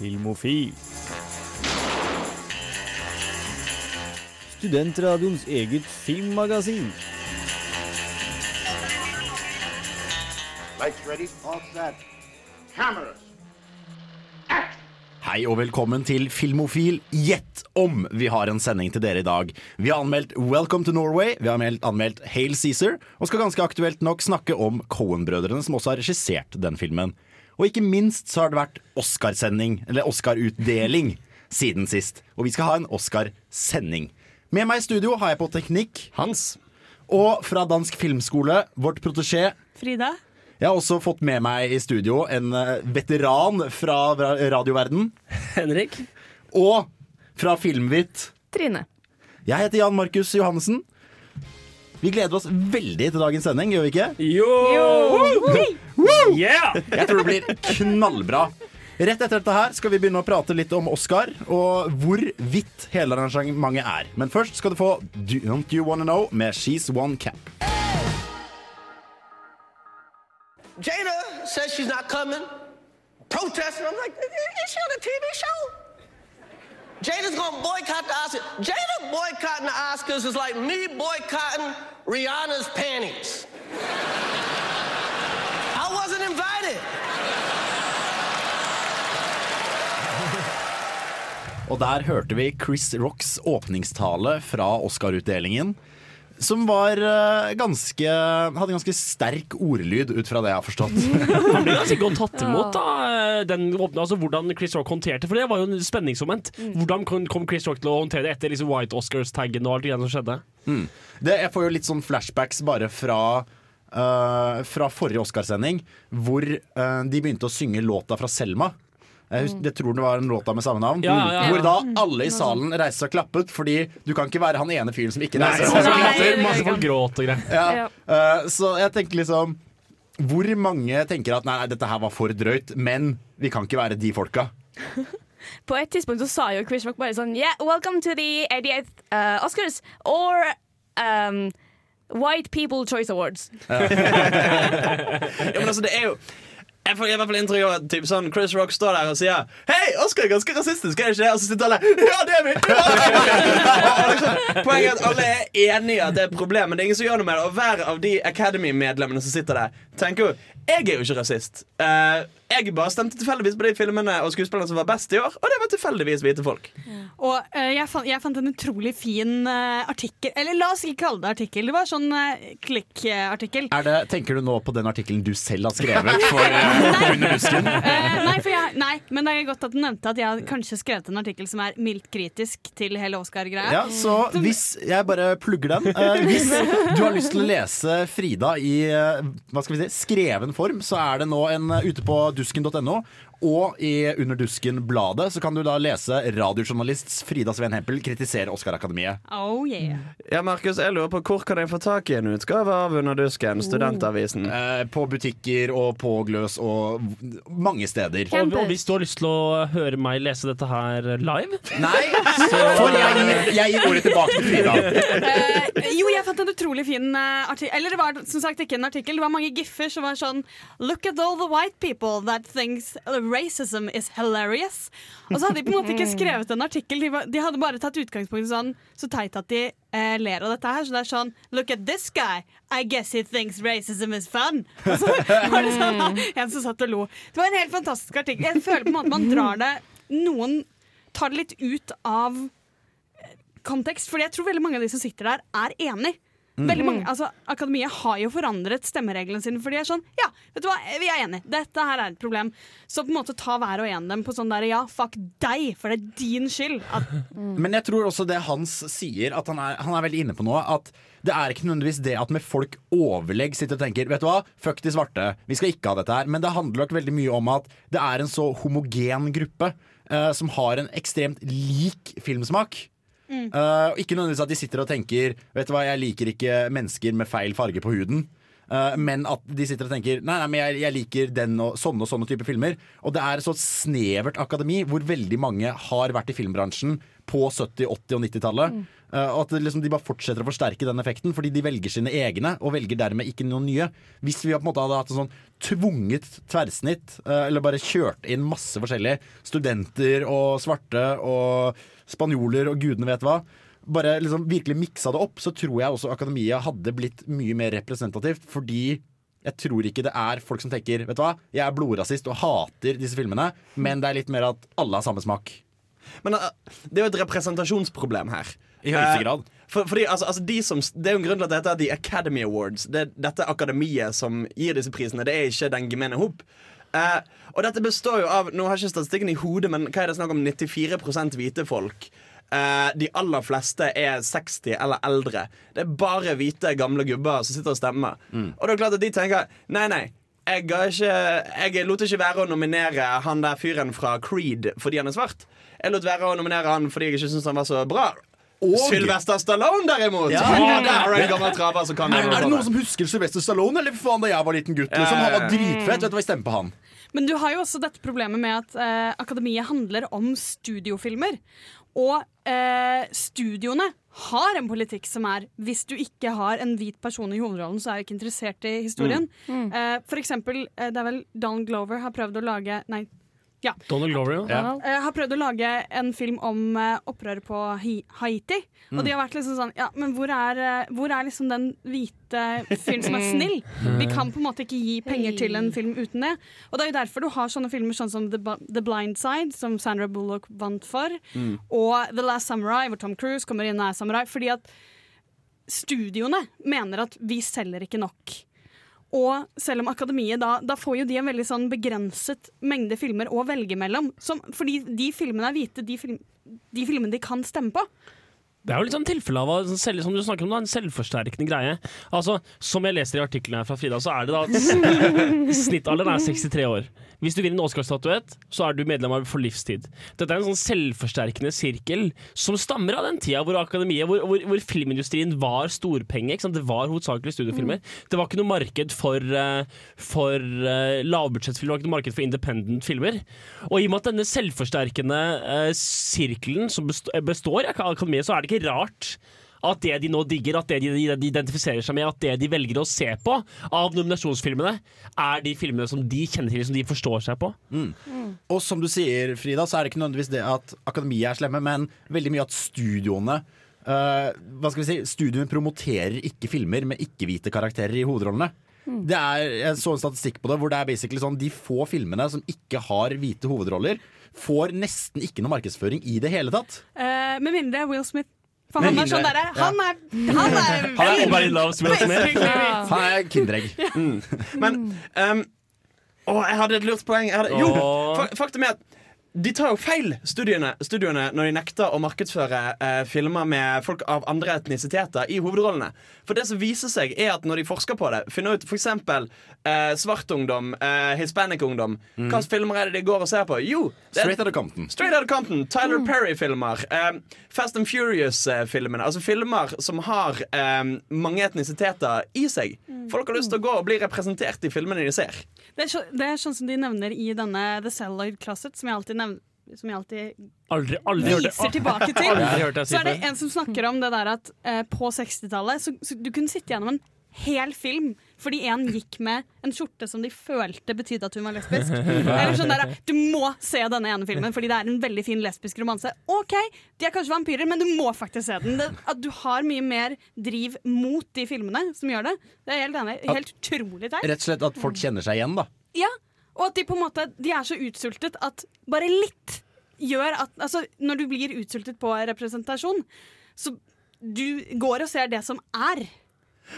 Filmofil. Studentradioens eget filmmagasin. Lights ready? All set. Cameras. Hei og velkommen til Filmofil. Gjett om vi har en sending til dere i dag. Vi har anmeldt Welcome to Norway, vi har anmeldt, anmeldt Hail Cæsar, og skal ganske aktuelt nok snakke om Cohen-brødrene, som også har regissert den filmen. Og ikke minst så har det vært Oscarsending, eller Oscar-utdeling, siden sist. Og vi skal ha en Oscar-sending. Med meg i studio har jeg på teknikk Hans. og fra Dansk Filmskole, vårt protesjé Frida? Jeg har også fått med meg i studio en eh, veteran fra radioverden. Henrik. Og fra Filmvitt. Trine. Jeg heter Jan Markus Johannessen. Vi gleder oss veldig til dagens sending, gjør vi ikke? Jo! Yeah! Jeg tror det blir knallbra. Rett etter dette her skal vi begynne å prate litt om Oscar og hvor vidt hele arrangementet er. Men først skal du få Don't You Wanna Know med She's One Cap. Jada says she's not coming, protesting. I'm like, is she on a TV show? Jada's gonna boycott the Oscars. Jada boycotting the Oscars is like me boycotting Rihanna's panties. I wasn't invited. Og der hørte vi Chris Rocks åpningstale fra Oscar-utdelingen. Som var eh, ganske Hadde ganske sterk ordlyd, ut fra det jeg har forstått. Han ble ganske godt tatt imot da den åpne, altså hvordan Chris Rock håndterte For det var jo en spenningsmoment. Hvordan kom kom Chris Rock til å håndtere det etter liksom White Oscars-taggen og alt det som skjedde? Det, jeg får jo litt sånn flashbacks bare fra Uh, Fra forrige Oscarsending, hvor uh, de begynte å synge låta fra Selma. Jeg, tror det var en låta med samme navn. Ja, ja, ja. Hvor da alle i salen reiste seg og klappet, fordi du kan ikke være han ene fyren som ikke reiser seg. masse, masse folk gråt og greier. Ja. Eh, så jeg tenker liksom Hvor mange tenker at nei, nei, dette her var for drøyt, men vi kan ikke være de folka? På et tidspunkt så sa jo Chris Rock bare sånn Yeah, welcome to the 88th uh, Oscars or um, White People Choice Awards. Ja, men altså, det er jo jeg får i hvert fall inntrykk av typ sånn, Chris Rock står der og sier Hei, Oscar er ganske rasistisk, er det ikke det? Og så sitter alle Ja, det er vi! Liksom, poenget er at alle er enige at det er et problem, men det er ingen som gjør noe med det. Og hver av de Academy-medlemmene som sitter der, tenker jo Jeg er jo ikke rasist. Uh, jeg bare stemte tilfeldigvis på de filmene og skuespillerne som var best i år, og det var tilfeldigvis hvite folk. Og uh, jeg, fant, jeg fant en utrolig fin uh, artikkel Eller la oss ikke kalle det artikkel. Det var sånn uh, klikkartikkel. Er tenker du nå på den artikkelen du selv har skrevet for Under husken? Nei, for jeg, nei, men det er godt at du nevnte at jeg har kanskje skrevet en artikkel som er mildt kritisk til hele Oscar-greia. Ja, så hvis Jeg bare plugger den. Hvis du har lyst til å lese Frida i hva skal vi si, skreven form, så er det nå en eh, ute på dusken.no. Og i Under dusken-bladet så kan du da lese radiojournalist Frida Sveen Hempel kritisere Oscar-akademiet. Oh yeah. Ja, Markus, jeg lurer på Hvor kan jeg få tak i en utgave av Under dusken, studentavisen? Eh, på butikker og på Gløs og mange steder. Og, og hvis du har lyst til å høre meg lese dette her live Nei, for jeg, jeg gir ordet tilbake til Frida. Eh, jo, jeg fant en utrolig fin uh, artikkel. Eller det var som sagt ikke en artikkel, det var mange giffer som var sånn Look at all the white people that thinks racism is hilarious. Og så hadde de på en måte ikke skrevet en artikkel, de, de hadde bare tatt utgangspunkt i sånn så teit at de eh, ler av dette her. Så det er sånn Look at this guy. I guess he thinks racism is fun. Og så var det sånn en som satt og lo. Det var en helt fantastisk artikkel. Jeg føler på en måte man drar det Noen tar det litt ut av kontekst, fordi jeg tror veldig mange av de som sitter der, er enig. Veldig mange, altså Akademiet har jo forandret stemmereglene sine, for de er sånn Ja, vet du hva, vi er enige. Dette her er et problem. Så på en måte ta hver og en dem på sånn der Ja, fuck deg, for det er din skyld. At, Men jeg tror også det Hans sier, at han er, han er veldig inne på noe. At det er ikke nødvendigvis det at med folk overlegg sitter og tenker Vet du hva, fuck de svarte, vi skal ikke ha dette her. Men det handler nok veldig mye om at det er en så homogen gruppe Uh, som har en ekstremt lik filmsmak. Eh, Uh, ikke nødvendigvis at de sitter og tenker Vet du hva, jeg liker ikke mennesker med feil farge på huden. Eh, men at de sitter og tenker Nei, nei, men jeg, jeg liker den og sånne og sånne type filmer. Og det er så snevert akademi hvor veldig mange har vært i filmbransjen på 70-, 80- og 90-tallet. Eh, og at liksom, de bare fortsetter å forsterke den effekten fordi de velger sine egne, og velger dermed ikke noen nye. Hvis vi på en måte hadde hatt en sånn tvunget tverrsnitt, eh, eller bare kjørt inn masse forskjellige studenter og svarte og spanjoler og gudene vet hva, bare liksom virkelig miksa det opp, så tror jeg også akademia hadde blitt mye mer representativt. Fordi jeg tror ikke det er folk som tenker Vet du hva, jeg er blodrasist og hater disse filmene, men det er litt mer at alle har samme smak. Men uh, det er jo et representasjonsproblem her. I høyeste Eh, grad. For, fordi, altså, altså, de som, det er jo en grunn til at dette er The Academy Awards. Det dette akademiet som gir disse prisene. Det er ikke den gemene hop. Uh, og dette består jo av Nå har jeg ikke statistikken i hodet, men hva er det snakk om 94% hvite folk. Eh, de aller fleste er 60 eller eldre. Det er bare hvite, gamle gubber som sitter og stemmer. Og det er klart at de tenker Nei, nei. Jeg, ga ikke, jeg lot ikke være å nominere han der fyren fra Creed fordi han er svart. Jeg lot være å nominere han fordi jeg ikke syntes han var så bra. Og... Sylvester Stallone, derimot! Ja. Ja, der er, en traver så kan Er, er det noen som husker Sylvester Stallone? Eller faen da jeg var liten gutt? Liksom. Han var dritfett. Vet du hva, jeg stemmer på han. Men du har jo også dette problemet med at eh, akademiet handler om studiofilmer. Og eh, studioene har en politikk som er hvis du ikke har en hvit person i hovedrollen, så er du ikke interessert i historien. Eh, for eksempel, eh, det er vel Don Glover har prøvd å lage Nei. Ja. Donald Glover, ja. Jeg har prøvd å lage en film om eh, opprøret på Haiti. Og de har vært liksom sånn Ja, men hvor er, eh, hvor er liksom den hvite fyren som er snill? Vi kan på en måte ikke gi penger til en film uten det. Og det er jo derfor du har sånne filmer sånn som The, Blind Side, som Sandra Bullock vant for, og The Last Samurai, hvor Tom Cruise kommer inn og er samurai. Fordi at studioene mener at vi selger ikke nok. Og selv om Akademiet da, da får jo de en veldig sånn begrenset mengde filmer å velge mellom. Som, fordi de filmene er hvite, de, film, de filmene de kan stemme på. Det er jo litt sånn tilfelle av selv, som du snakker om, da, en selvforsterkende greie. Altså, Som jeg leser i artikkelen her fra Frida, så er det da snittalderen er 63 år. Hvis du vinner en Oscar-statuett, så er du medlem av for livstid. Dette er en sånn selvforsterkende sirkel som stammer av den tida hvor akademiet, hvor, hvor, hvor filmindustrien var storpenge. Ikke sant? Det var hovedsakelig studiofilmer. Det var ikke noe marked for, eh, for uh, lavbudsjettfilmer, det var ikke noe marked for independent filmer. Og i og med at denne selvforsterkende eh, sirkelen som best- består i akademiet, så er det ikke rart at det de nå digger, at det de, de identifiserer seg med, at det de velger å se på av nominasjonsfilmene, er de filmene som de kjenner til, som de forstår seg på. Og som du sier, Frida, så er det ikke nødvendigvis det at akademiet er slemme, men veldig mye at studioene uh, Hva skal vi si, Studioene promoterer ikke filmer med ikke-hvite karakterer i hovedrollene. Det er, jeg så en statistikk på det hvor det er basically sånn de få filmene som ikke har hvite hovedroller, får nesten ikke noe markedsføring i det hele tatt. Uh, med mindre Will Smith. For han er sånn derre Han er, han er Han er bare loves love hvit. Han er kinderegg. Men um, Å, jeg hadde et lurt poeng. Jeg hadde, jo, faktum er at de tar jo feil, studiene, studiene, når de nekter å markedsføre eh, filmer med folk av andre etnisiteter i hovedrollene. For det som viser seg, er at når de forsker på det, finner ut f.eks. Eh, svart ungdom, eh, hispanic ungdom Hvilke filmer er det de går og ser på? Jo, det Straight out of Compton. Straight Outta Compton, Tyler Perry-filmer. eh, Fast and Furious-filmene. Altså filmer som har eh, mange etnisiteter i seg. Folk har lyst til å gå og bli representert i filmene de ser. Det er, så, det er sånn som de nevner i denne The Celluloid Closet, som jeg alltid nevner som jeg alltid Aldri, aldri viser tilbake til. Aldri Så er det en som snakker om det der at eh, på 60-tallet så, så du kunne sitte gjennom en hel film fordi en gikk med en skjorte som de følte betydde at hun var lesbisk. Eller sånn der, Du må se denne ene filmen fordi det er en veldig fin lesbisk romanse. OK, de er kanskje vampyrer, men du må faktisk se den. Det, at du har mye mer driv mot de filmene som gjør det. Det er helt enig. Helt utrolig teit. Rett og slett at folk kjenner seg igjen, da. Ja, og at de på en måte De er så utsultet at bare litt gjør at Altså, når du blir utsultet på representasjon, så du går og ser det som er.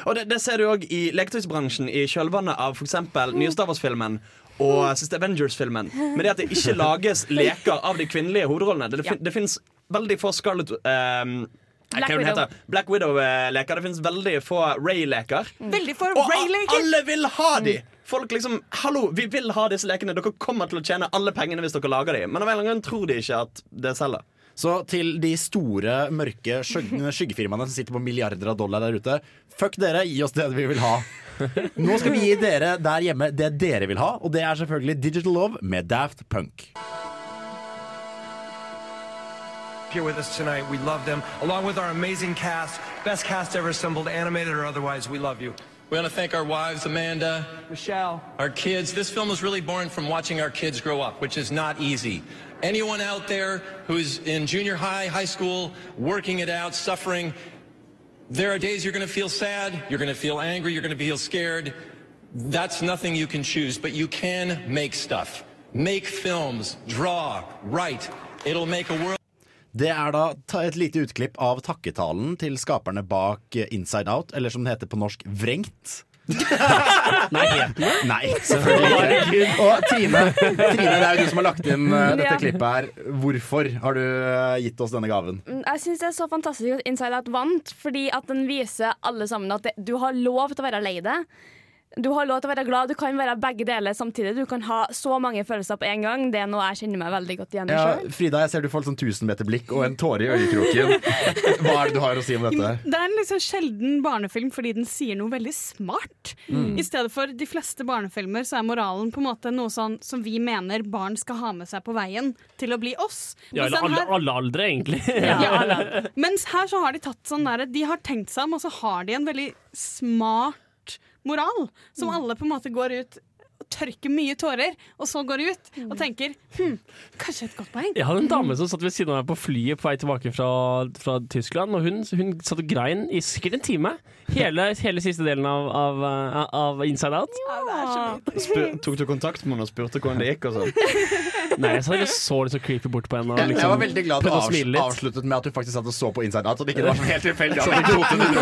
Og det, det ser du òg i leketøysbransjen i kjølvannet av f.eks. nye Star Wars-filmen og siste Avengers-filmen. Men det at det ikke lages leker av de kvinnelige hovedrollene. Det, fin, det fins veldig få Scarlett um, Black Widow. heter? Black Widow-leker. Det fins veldig få Ray-leker. Veldig få Ray-leker. Og alle vil ha de! Folk liksom Hallo, vi vil ha disse lekene. Dere kommer til å tjene alle pengene hvis dere lager de. Men av en eller annen grunn tror de ikke at det selger. Så til de store, mørke skygg skyggefirmaene som sitter på milliarder av dollar der ute, fuck dere, gi oss det vi vil ha. Nå skal vi gi dere der hjemme det dere vil ha, og det er selvfølgelig Digital Love med Daft Punk. here with us tonight. We love them, along with our amazing cast, best cast ever assembled, animated or otherwise. We love you. We want to thank our wives, Amanda, Michelle. our kids. This film was really born from watching our kids grow up, which is not easy. Anyone out there who's in junior high, high school, working it out, suffering, there are days you're going to feel sad, you're going to feel angry, you're going to feel scared. That's nothing you can choose, but you can make stuff. Make films, draw, write. It'll make a world. Det er da et lite utklipp av takketalen til skaperne bak Inside Out, eller som det heter på norsk, Vrengt. Nei, het den? Nei, selvfølgelig ikke. Og Trine, Trine, det er jo du som har lagt inn eh, dette Ja. klippet her. Hvorfor har du eh, gitt oss denne gaven? Mm, Jeg syns det er så fantastisk at Inside Out vant, fordi at den viser alle sammen at det, du har lov til å være lei deg. Du har lov til å være glad. Du kan være begge deler samtidig. Du kan ha så mange følelser på en gang. Det er noe jeg kjenner meg veldig godt igjen i Ja, sjøl. Frida, jeg ser du får et sånn tusenmeterblikk og en tåre i øyekroken. Hva er det du har å si om dette? Det er en liksom sjelden barnefilm fordi den sier noe veldig smart. Mm. I stedet for de fleste barnefilmer så er moralen på en måte noe sånn som vi mener barn skal ha med seg på veien til å bli oss. Ja, eller alle, alle aldre, egentlig. Ja, alle. Mens her så har de tatt sånn der, De har tenkt seg om, og så har de en veldig smart moral. Som Mm. alle på en måte går ut og tørker mye tårer, og så går ut og tenker hm, kanskje et godt poeng. Jeg hadde en dame som satt ved siden av meg på flyet på vei tilbake fra, fra Tyskland. Og hun, hun satt og grein i sikkert en time. Hele, hele siste delen av, av, av Inside Out. Spur, tok du kontakt med henne og spurte hvordan det gikk? og sånn? Nei, jeg satt og så litt så creepy bort på henne. Og liksom, jeg var veldig glad du avs avsluttet med at du faktisk satt og så på Inside Out, Så det ikke var sånn helt tilfeldig at gråt det en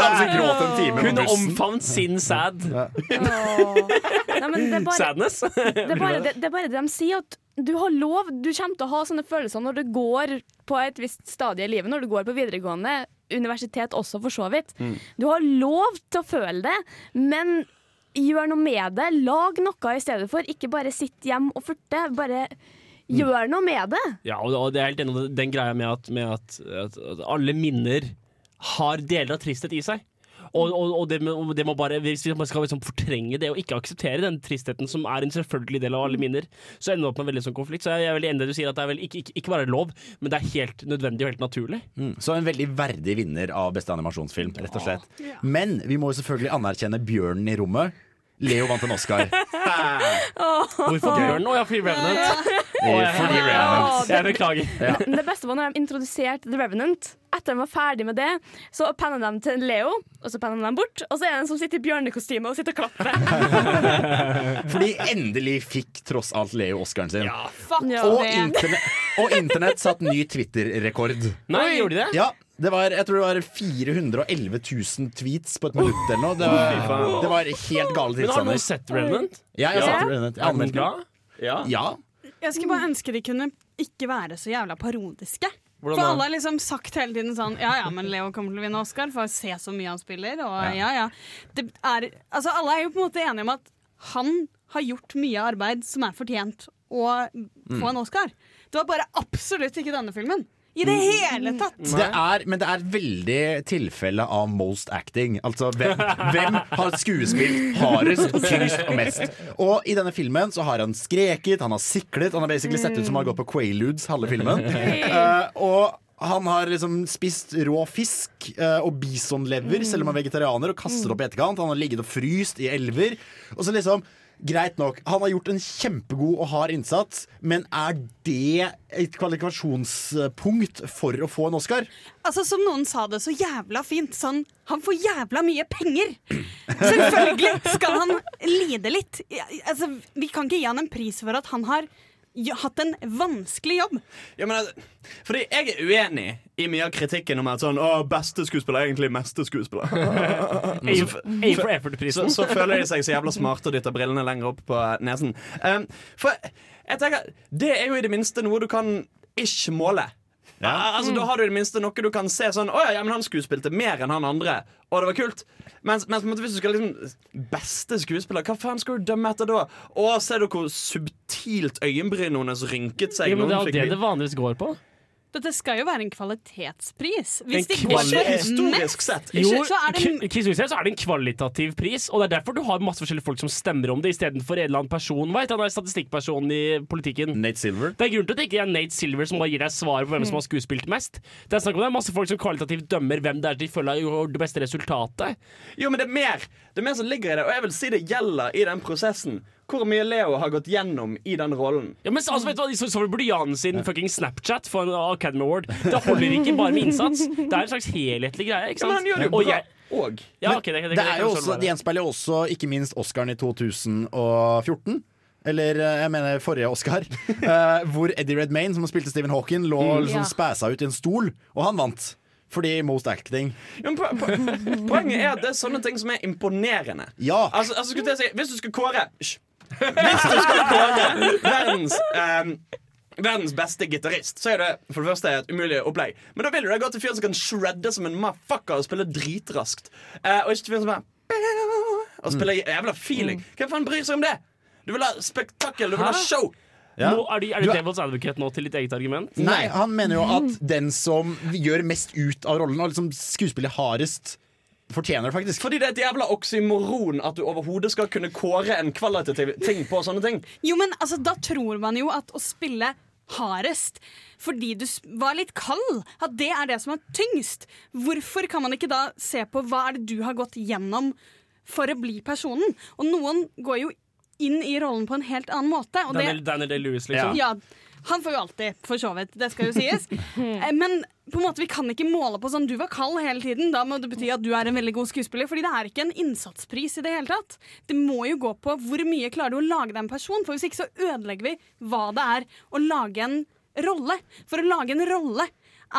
dame som gråt en time på Hun omfavnet sin sad. Nei, men det er bare, Sadness. det, er bare det, det er bare det de sier, at du har lov Du kommer til å ha sånne følelser når du går på et visst stadie i livet, når du går på videregående, universitet også, for så vidt. Du har lov til å føle det, men gjør noe med det. Lag noe i stedet for. Ikke bare sitt hjem og furte. Bare gjør noe med det. Ja, og det er helt enig den greia med at, med at, at alle minner har deler av tristhet i seg. Og, og, og, det, må, det må bare, Hvis vi skal liksom fortrenge det og ikke akseptere den tristheten som er en selvfølgelig del av alle minner, så ender det opp med en veldig sånn konflikt. Så jeg er veldig enig i det du sier, at det er vel ikke, ikke, ikke bare lov, men det er helt nødvendig og helt naturlig. Mm, Så en veldig verdig vinner av beste animasjonsfilm, rett og slett. Men vi må jo selvfølgelig anerkjenne bjørnen i rommet. Leo vant en Oscar. Hvorfor bjørnen? Å ja, fordi Revenant. Fordi Revenant. jeg beklager. Det beste var når de introduserte The Revenant. Etter de var ferdig med det, så penna de til Leo, og så penna de dem bort. Og så er det en som sitter i bjørnekostyme og sitter og klapper. Fordi endelig fikk tross alt Leo Oscaren sin. Fuck Ja. Og, internett, og internett satt ny Twitter-rekord. Nei, gjorde de det? Ja, det var, jeg tror det var 411 000 tweets på et minutt eller noe. Det var, det var helt gale Men har du sett Revenant? Ja, jeg Ja. sett det. Jeg Er den bra? Ja. Ja. Jeg skulle bare ønske de kunne ikke være så jævla parodiske. Hvordan For da? alle har liksom sagt hele tiden sånn Ja ja, men Leo kommer til å vinne Oscar, for å se så mye han spiller. Og ja ja. Det er, altså alle er jo på en måte enige om at han har gjort mye arbeid som er fortjent å få en Oscar. Det var bare absolutt ikke denne filmen. I det hele tatt! Det er, men det er veldig tilfelle av most acting. Altså hvem, hvem har skuespilt hardest og tyngst og mest? Og i denne filmen så har han skreket, han har siklet, han har basically sett ut som han har gått på Quaaludes halve filmen. Uh, og han har liksom spist rå fisk uh, og bisonlever, selv om han er vegetarianer, og kastet opp i etterkant. Han har ligget og fryst i elver. Og så liksom Greit nok, han har gjort en kjempegod og hard innsats, men er det et kvalifikasjonspunkt for å få en Oscar? Altså Som noen sa det så jævla fint. Sånn, han får jævla mye penger! Selvfølgelig skal han lide litt. Altså, vi kan ikke gi han en pris for at han har hatt en vanskelig jobb. Ja, men, altså, fordi jeg er uenig i mye av kritikken om at sånn, å, beste skuespiller er egentlig meste skuespiller. For- aim for så, så føler de seg så jævla smarte og dytter brillene lenger opp på nesen. Um, for jeg tenker, det er jo i det minste noe du kan ikke måle. Al- Altså, Da har du i det minste noe du kan se sånn Å ja, ja, men han skuespilte mer enn han andre. Og det var kult. Mens, mens hvis du skal liksom Beste skuespiller, hva faen skal du dømme etter da? Å, ser du hvor subtilt øyenbrynene hennes rynket seg? Ja, men det er jo det det vanligvis går på. Dette skal jo være en kvalitetspris. Hvis de kvali- Historisk sett. Jo, så er det en... Så er det en kvalitativ pris, og det er derfor du har masse forskjellige folk som stemmer om det, istedenfor en eller annen person. Heter han er statistikkpersonen i politikken? Nate Silver. Det er grunnen til at det ikke er Nate Silver som bare gir deg svar på hvem som har skuespilt mest. Det er snakk om det er masse folk som kvalitativt dømmer hvem det er de føler har det beste resultatet. Jo, men det er mer Det er mer som ligger i det, og jeg vil si det gjelder i den prosessen. Hvor mye Leo har gått gjennom i den rollen. Ja, men altså, vet du hva, Så, så burde Jan sin fucking Snapchat for en Academy Award. Det holder ikke bare med innsats. Det er en slags helhetlig greie. ikke sant? Ja, men han gjør det jo Og bra jeg- òg. Ja, okay, ok, det, det, det, er jo også, sånn det gjenspeiler jo også ikke minst Oscaren i 2014. Eller eh, jeg mener forrige Oscar. eh, hvor Eddie Redmayne, som spilte Stephen Hawking, lå Mm. liksom Ja. spæsa ut i en stol, og han vant. Fordi most acting. Ja, men po po poenget er at det er sånne ting som er imponerende. Ja. Altså, altså si, Hvis du skulle kåre. Hvis du skal kåre verdens ehm, Verdens beste gitarist, så er det for det første et umulig opplegg. Men da vil du da gå til fyren som kan shredde som en motherfucker og spille dritraskt. Eh, og ikke til fyren som bare Og spille jævla feeling. Hvem faen bryr seg om det? Du vil ha spektakkel, du vil ha show. Ja. Nå, er, de, er det Devil's Advocate nå til ditt eget argument? Nei, han mener jo at den som gjør mest ut av rollen, og liksom skuespiller hardest, fortjener det faktisk. Fordi det er et jævla oksymoron at du overhodet skal kunne kåre en kvalitativ ting på sånne ting. Jo, men altså, da tror man jo at å spille hardest fordi du var litt kald, at det er det som er tyngst. Hvorfor kan man ikke da se på hva er det du har gått gjennom for å bli personen? Og noen går jo inn i rollen på en helt annen måte. Og Daniel, det, Daniel Day-Lewis, liksom? ja, han får jo alltid, for så vidt. Det skal jo sies. Eh, Men på en måte, vi kan ikke måle på sånn du var kald hele tiden. Da må det bety at du er en veldig god skuespiller. Fordi det er ikke en innsatspris i det hele tatt. Det må jo gå på hvor mye klarer du å lage deg en person. For hvis ikke så ødelegger vi hva det er å lage en rolle. For å lage en rolle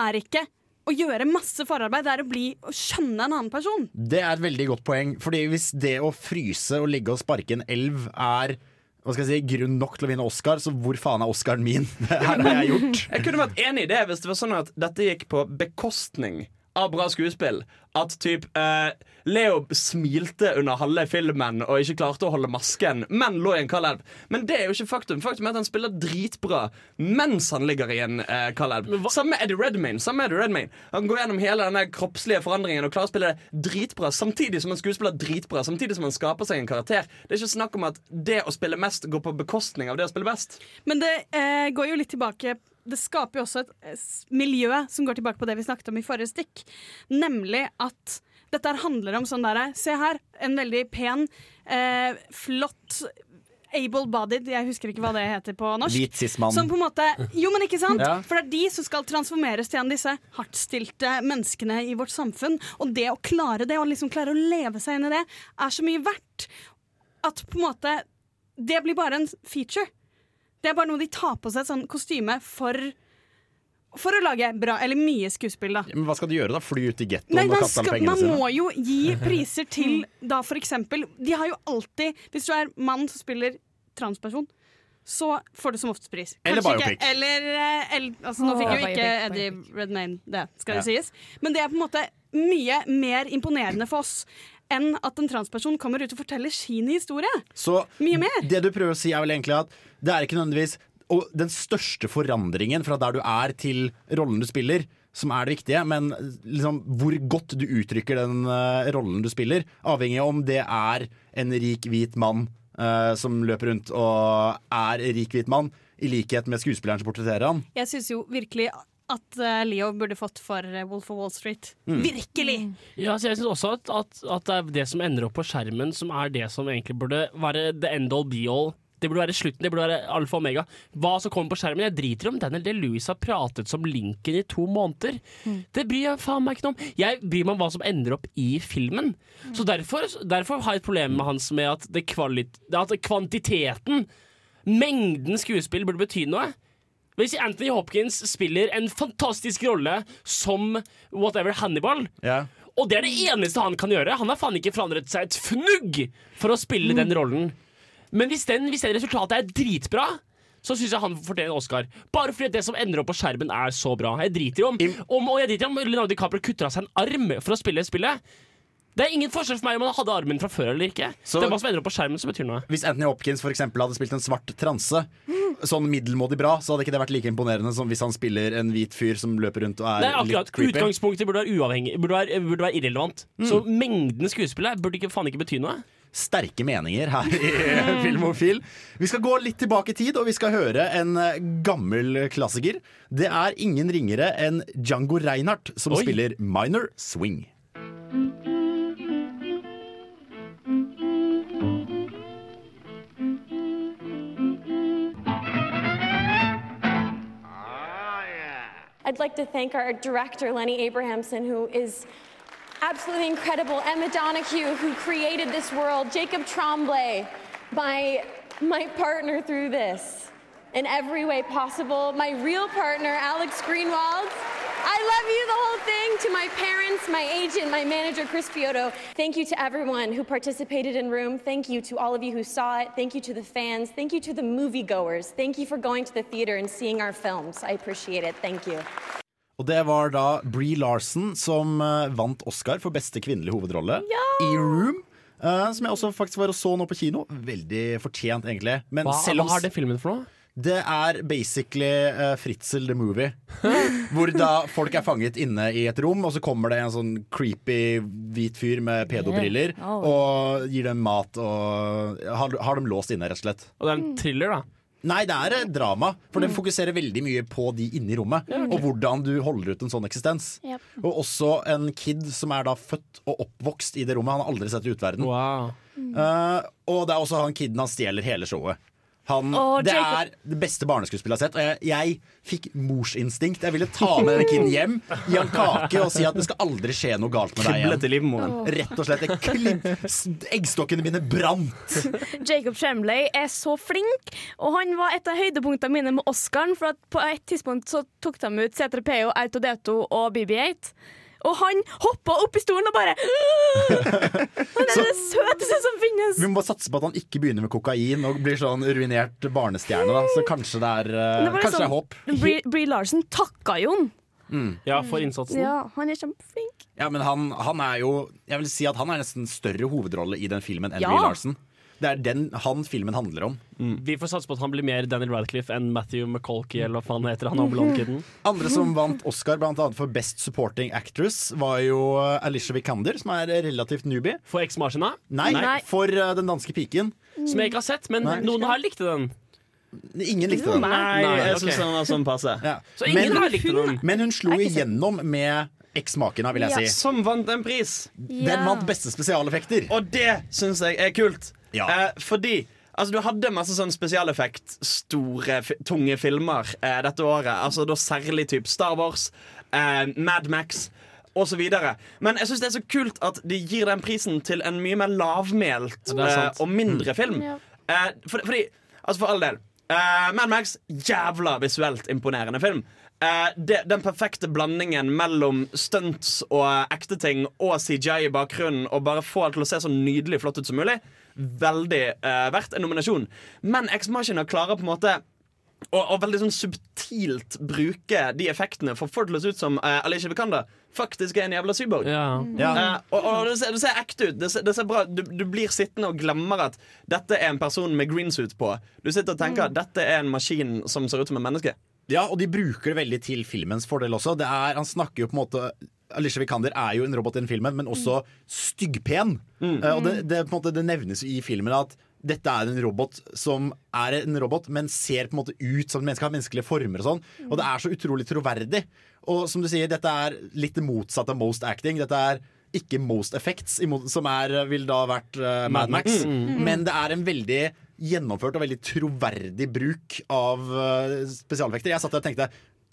er ikke å gjøre masse forarbeid, det er å bli å skjønne en annen person. Det er et veldig godt poeng. Fordi hvis det å fryse og ligge og sparke en elv er hva skal jeg si, grunn nok til å vinne Oscar, så hvor faen er Oscaren min? Det her har jeg gjort. Jeg kunne vært enig i det hvis det var sånn at dette gikk på bekostning av bra skuespill. At typ eh, Leo smilte under halve filmen og ikke klarte å holde masken, men lå i en kald elv. Men det er jo ikke faktum. Faktum er at han spiller dritbra mens han ligger i en eh, kald elv. Samme med Eddie Redmayne. Samme med Eddie Redmayne. Han går gjennom hele denne kroppslige forandringen og klarer å spille dritbra samtidig som han skuespiller dritbra. Samtidig som han skaper seg en karakter. Det er ikke snakk om at det å spille mest går på bekostning av det å spille best. Men det eh, går jo litt tilbake Det skaper jo også et eh, miljø som går tilbake på det vi snakket om i forrige stikk. Nemlig at dette handler om sånn derre Se her, en veldig pen, eh, flott Able-bodied, jeg husker ikke hva det heter på norsk. Hvit cis-mann. Som på en måte Jo, men ikke sant? Ja. For det er de som skal transformeres til en disse hardtstilte menneskene i vårt samfunn. Og det å klare det, og liksom klare å leve seg inn i det, er så mye verdt at på en måte Det blir bare en feature. Det er bare noe de tar på seg et sånn kostyme for For å lage bra, eller mye skuespill, da. Men hva skal de gjøre, da? Fly ut i gettoen og kaste skal, pengene man sine? må jo gi priser til da for eksempel De har jo alltid Hvis du er mann som spiller transperson, så får du som oftest pris. Eller Kanskje biopic. Ikke, eller, eh, altså, nå fikk jo ikke. Eddie Redmayne det, skal Ja. det sies. Men det er på en måte mye mer imponerende for oss enn at en transperson kommer ut og forteller sin historie. Så Mye mer. det du prøver å si, er vel egentlig at det er ikke nødvendigvis og den største forandringen fra der du er til rollen du spiller, som er det viktige, men liksom hvor godt du uttrykker den uh, rollen du spiller, avhengig av om det er en rik, hvit mann uh, som løper rundt og er rik, hvit mann, i likhet med skuespilleren som portretterer han. Jeg syns jo virkelig at eh, Leo burde fått for eh, Wolf of Wall Street. Virkelig! Ja, så jeg syns også at, at, at det er det som ender opp på skjermen, som er det som egentlig burde være the end all be all. Det burde være slutten, det burde være alfa og omega. Hva som kommer på skjermen, jeg driter om Daniel DeLuis har pratet som Lincoln i to måneder. Det bryr jeg faen meg ikke noe om. Jeg bryr meg om hva som ender opp i filmen. Så derfor, derfor har jeg et problem med hans med at, det kvalit at kvantiteten, mengden skuespill, burde bety noe. Hvis Anthony Hopkins spiller en fantastisk rolle som whatever Hannibal, Ja. og det er det eneste han kan gjøre. Han har faen ikke forandret seg et fnugg for å spille den rollen. Men hvis, den, hvis den resultatet er dritbra, så syns jeg han fortjener en Oscar. Bare fordi det som ender opp på skjermen, er så bra. Jeg driter jo om, om, og jeg driter om Leonardo DiCaprio kutter av seg en arm for å spille spillet. Det er ingen forskjell for meg om han hadde armen fra før eller ikke. Så- det er hva som ender opp på skjermen som betyr noe. Hvis Anthony Hopkins for eksempel hadde spilt en svart transe, sånn middelmådig bra, så hadde ikke det vært like imponerende som hvis han spiller en hvit fyr som løper rundt og er er akkurat litt creepy. Utgangspunktet burde være uavhengig Burde være, burde være irrelevant. Så mengden skuespillere burde ikke, faen ikke bety noe. Sterke meninger her i Filmofil. Vi skal gå litt tilbake i tid, og vi skal høre en eh, gammel klassiker. Det er ingen ringere enn Django Reinhardt som Oi. spiller Minor Swing. I'd like to thank our director, Lenny Abrahamson, who is absolutely incredible, Emma Donahue, who created this world, Jacob Tremblay, my, my partner through this in every way possible, my real partner, Alex Greenwald. I love you, the whole thing, to my parents, my agent, my manager, Chris Pioto. Thank you to everyone who participated in Room. Thank you to all of you who saw it. Thank you to the fans. Thank you to the moviegoers. Thank you for going to the theater and seeing our films. I appreciate it. Thank you. Og det var da Bree Larson som eh, vant Oscar for beste kvinnelige hovedrolle i Room. eh, som jeg også faktisk var og så nå på kino. Veldig fortjent, egentlig. Men Hva, selv om hva har det filmen for noe? Det er basically uh, Fritzel the Movie. hvor da folk er fanget inne i et rom, og så kommer det en sånn creepy hvit fyr med pedobriller Yeah. Oh. og gir dem mat og har, har dem låst inne, rett og slett. Og det er en thriller, da. Nei, det er drama, for det fokuserer veldig mye på de inne i rommet. Og hvordan du holder ut en sånn eksistens. Yep. Og også en kid som er da født og oppvokst i det rommet. Han har aldri sett utverden. Wow. Uh, og det er også han kiden han stjeler hele showet. Han, Åh, det er det beste barneskuespillet jeg har sett. Og jeg, jeg fikk morsinstinkt. Jeg ville ta med denne kiden hjem, gi han kake og si at det skal aldri skje noe galt med deg igjen. Rett og slett. Klim, eggstokkene mine brant. Jacob Tremblay er så flink, og han var et av høydepunktene mine med Oscaren. For at på et tidspunkt så tok de ut C3PO, Autodeto og BB8. Og han hoppa opp i stolen og bare Han er det søteste som finnes! Vi må bare satse på at han ikke begynner med kokain og blir sånn ruinert barnestjerne. Da. Så kanskje det er, eh, Det kanskje det er håp. Brie, Bree Larsen takka Jon. Ja, for innsatsen. Ja, han er kjempeflink. Ja, men han, han er jo Jeg vil si at han er nesten større hovedrolle i den filmen enn Ja. Brie Larson. Det er den han filmen handler om. Vi får satse på at han blir mer Daniel Radcliffe enn Matthew McColkey, eller hva han heter han blondkiden. Andre som vant Oscar blant annet for Best Supporting Actress, var jo Alicia Vikander, som er relativt newbie. For Ex Machina, Nei, Nei. for eh, Den danske piken. som jeg ikke har sett, men Nei. noen har likt den. Ingen likte den. Nei, Nei, jeg syns den var sånn passe. Ja. Så ingen Men, har likt den. men hun slo igjennom med Eksmakena, vil jeg Ja. si. Som vant en pris. Den vant beste spesialeffekter. Og det syns jeg er kult. Ja. Eh, fordi Altså, Du hadde masse sånn spesialeffekt, store, tunge filmer eh, dette året. Altså da Særlig type Star Wars, eh, Mad Max osv. Men jeg syns det er så kult at de gir den prisen til en mye mer lavmælt Ja, eh, og mindre film. Ja. Eh, for, fordi, altså for all del eh, Mad Max, jævla visuelt imponerende film. Eh, det, den perfekte blandingen mellom stunts og ekte ting og CGI i bakgrunnen, og bare få alt til å se så nydelig flott ut som mulig, veldig eh, verdt en nominasjon. Men Ex Machina klarer på en måte å, å veldig sånn subtilt bruke de effektene for å få det til å se ut som uh, Alicia Vikander faktisk er en jævla cyborg. Ja. Ja. Eh, og og det, ser, det ser ekte ut. Det ser, det ser bra du, du blir sittende og glemmer at dette er en person med greensuit på. Du sitter og tenker at dette er en maskin som ser ut som en menneske. Ja, og de bruker det veldig til filmens fordel også. Det er, han snakker jo på en måte Alicia Vikander er jo en robot i den filmen, men også styggpen. Mm. og det, det, på en måte, det nevnes i filmen at dette er en robot som er en robot, men ser på en måte ut som et menneske, har menneskelige former og sånn. Og det er så utrolig troverdig. Og som du sier, dette er litt det motsatte av most acting. Dette er ikke most effects, som er, vil da vært uh, Mad Max. Men det er en veldig gjennomført og veldig troverdig bruk av uh, spesialeffekter. Jeg satt der og tenkte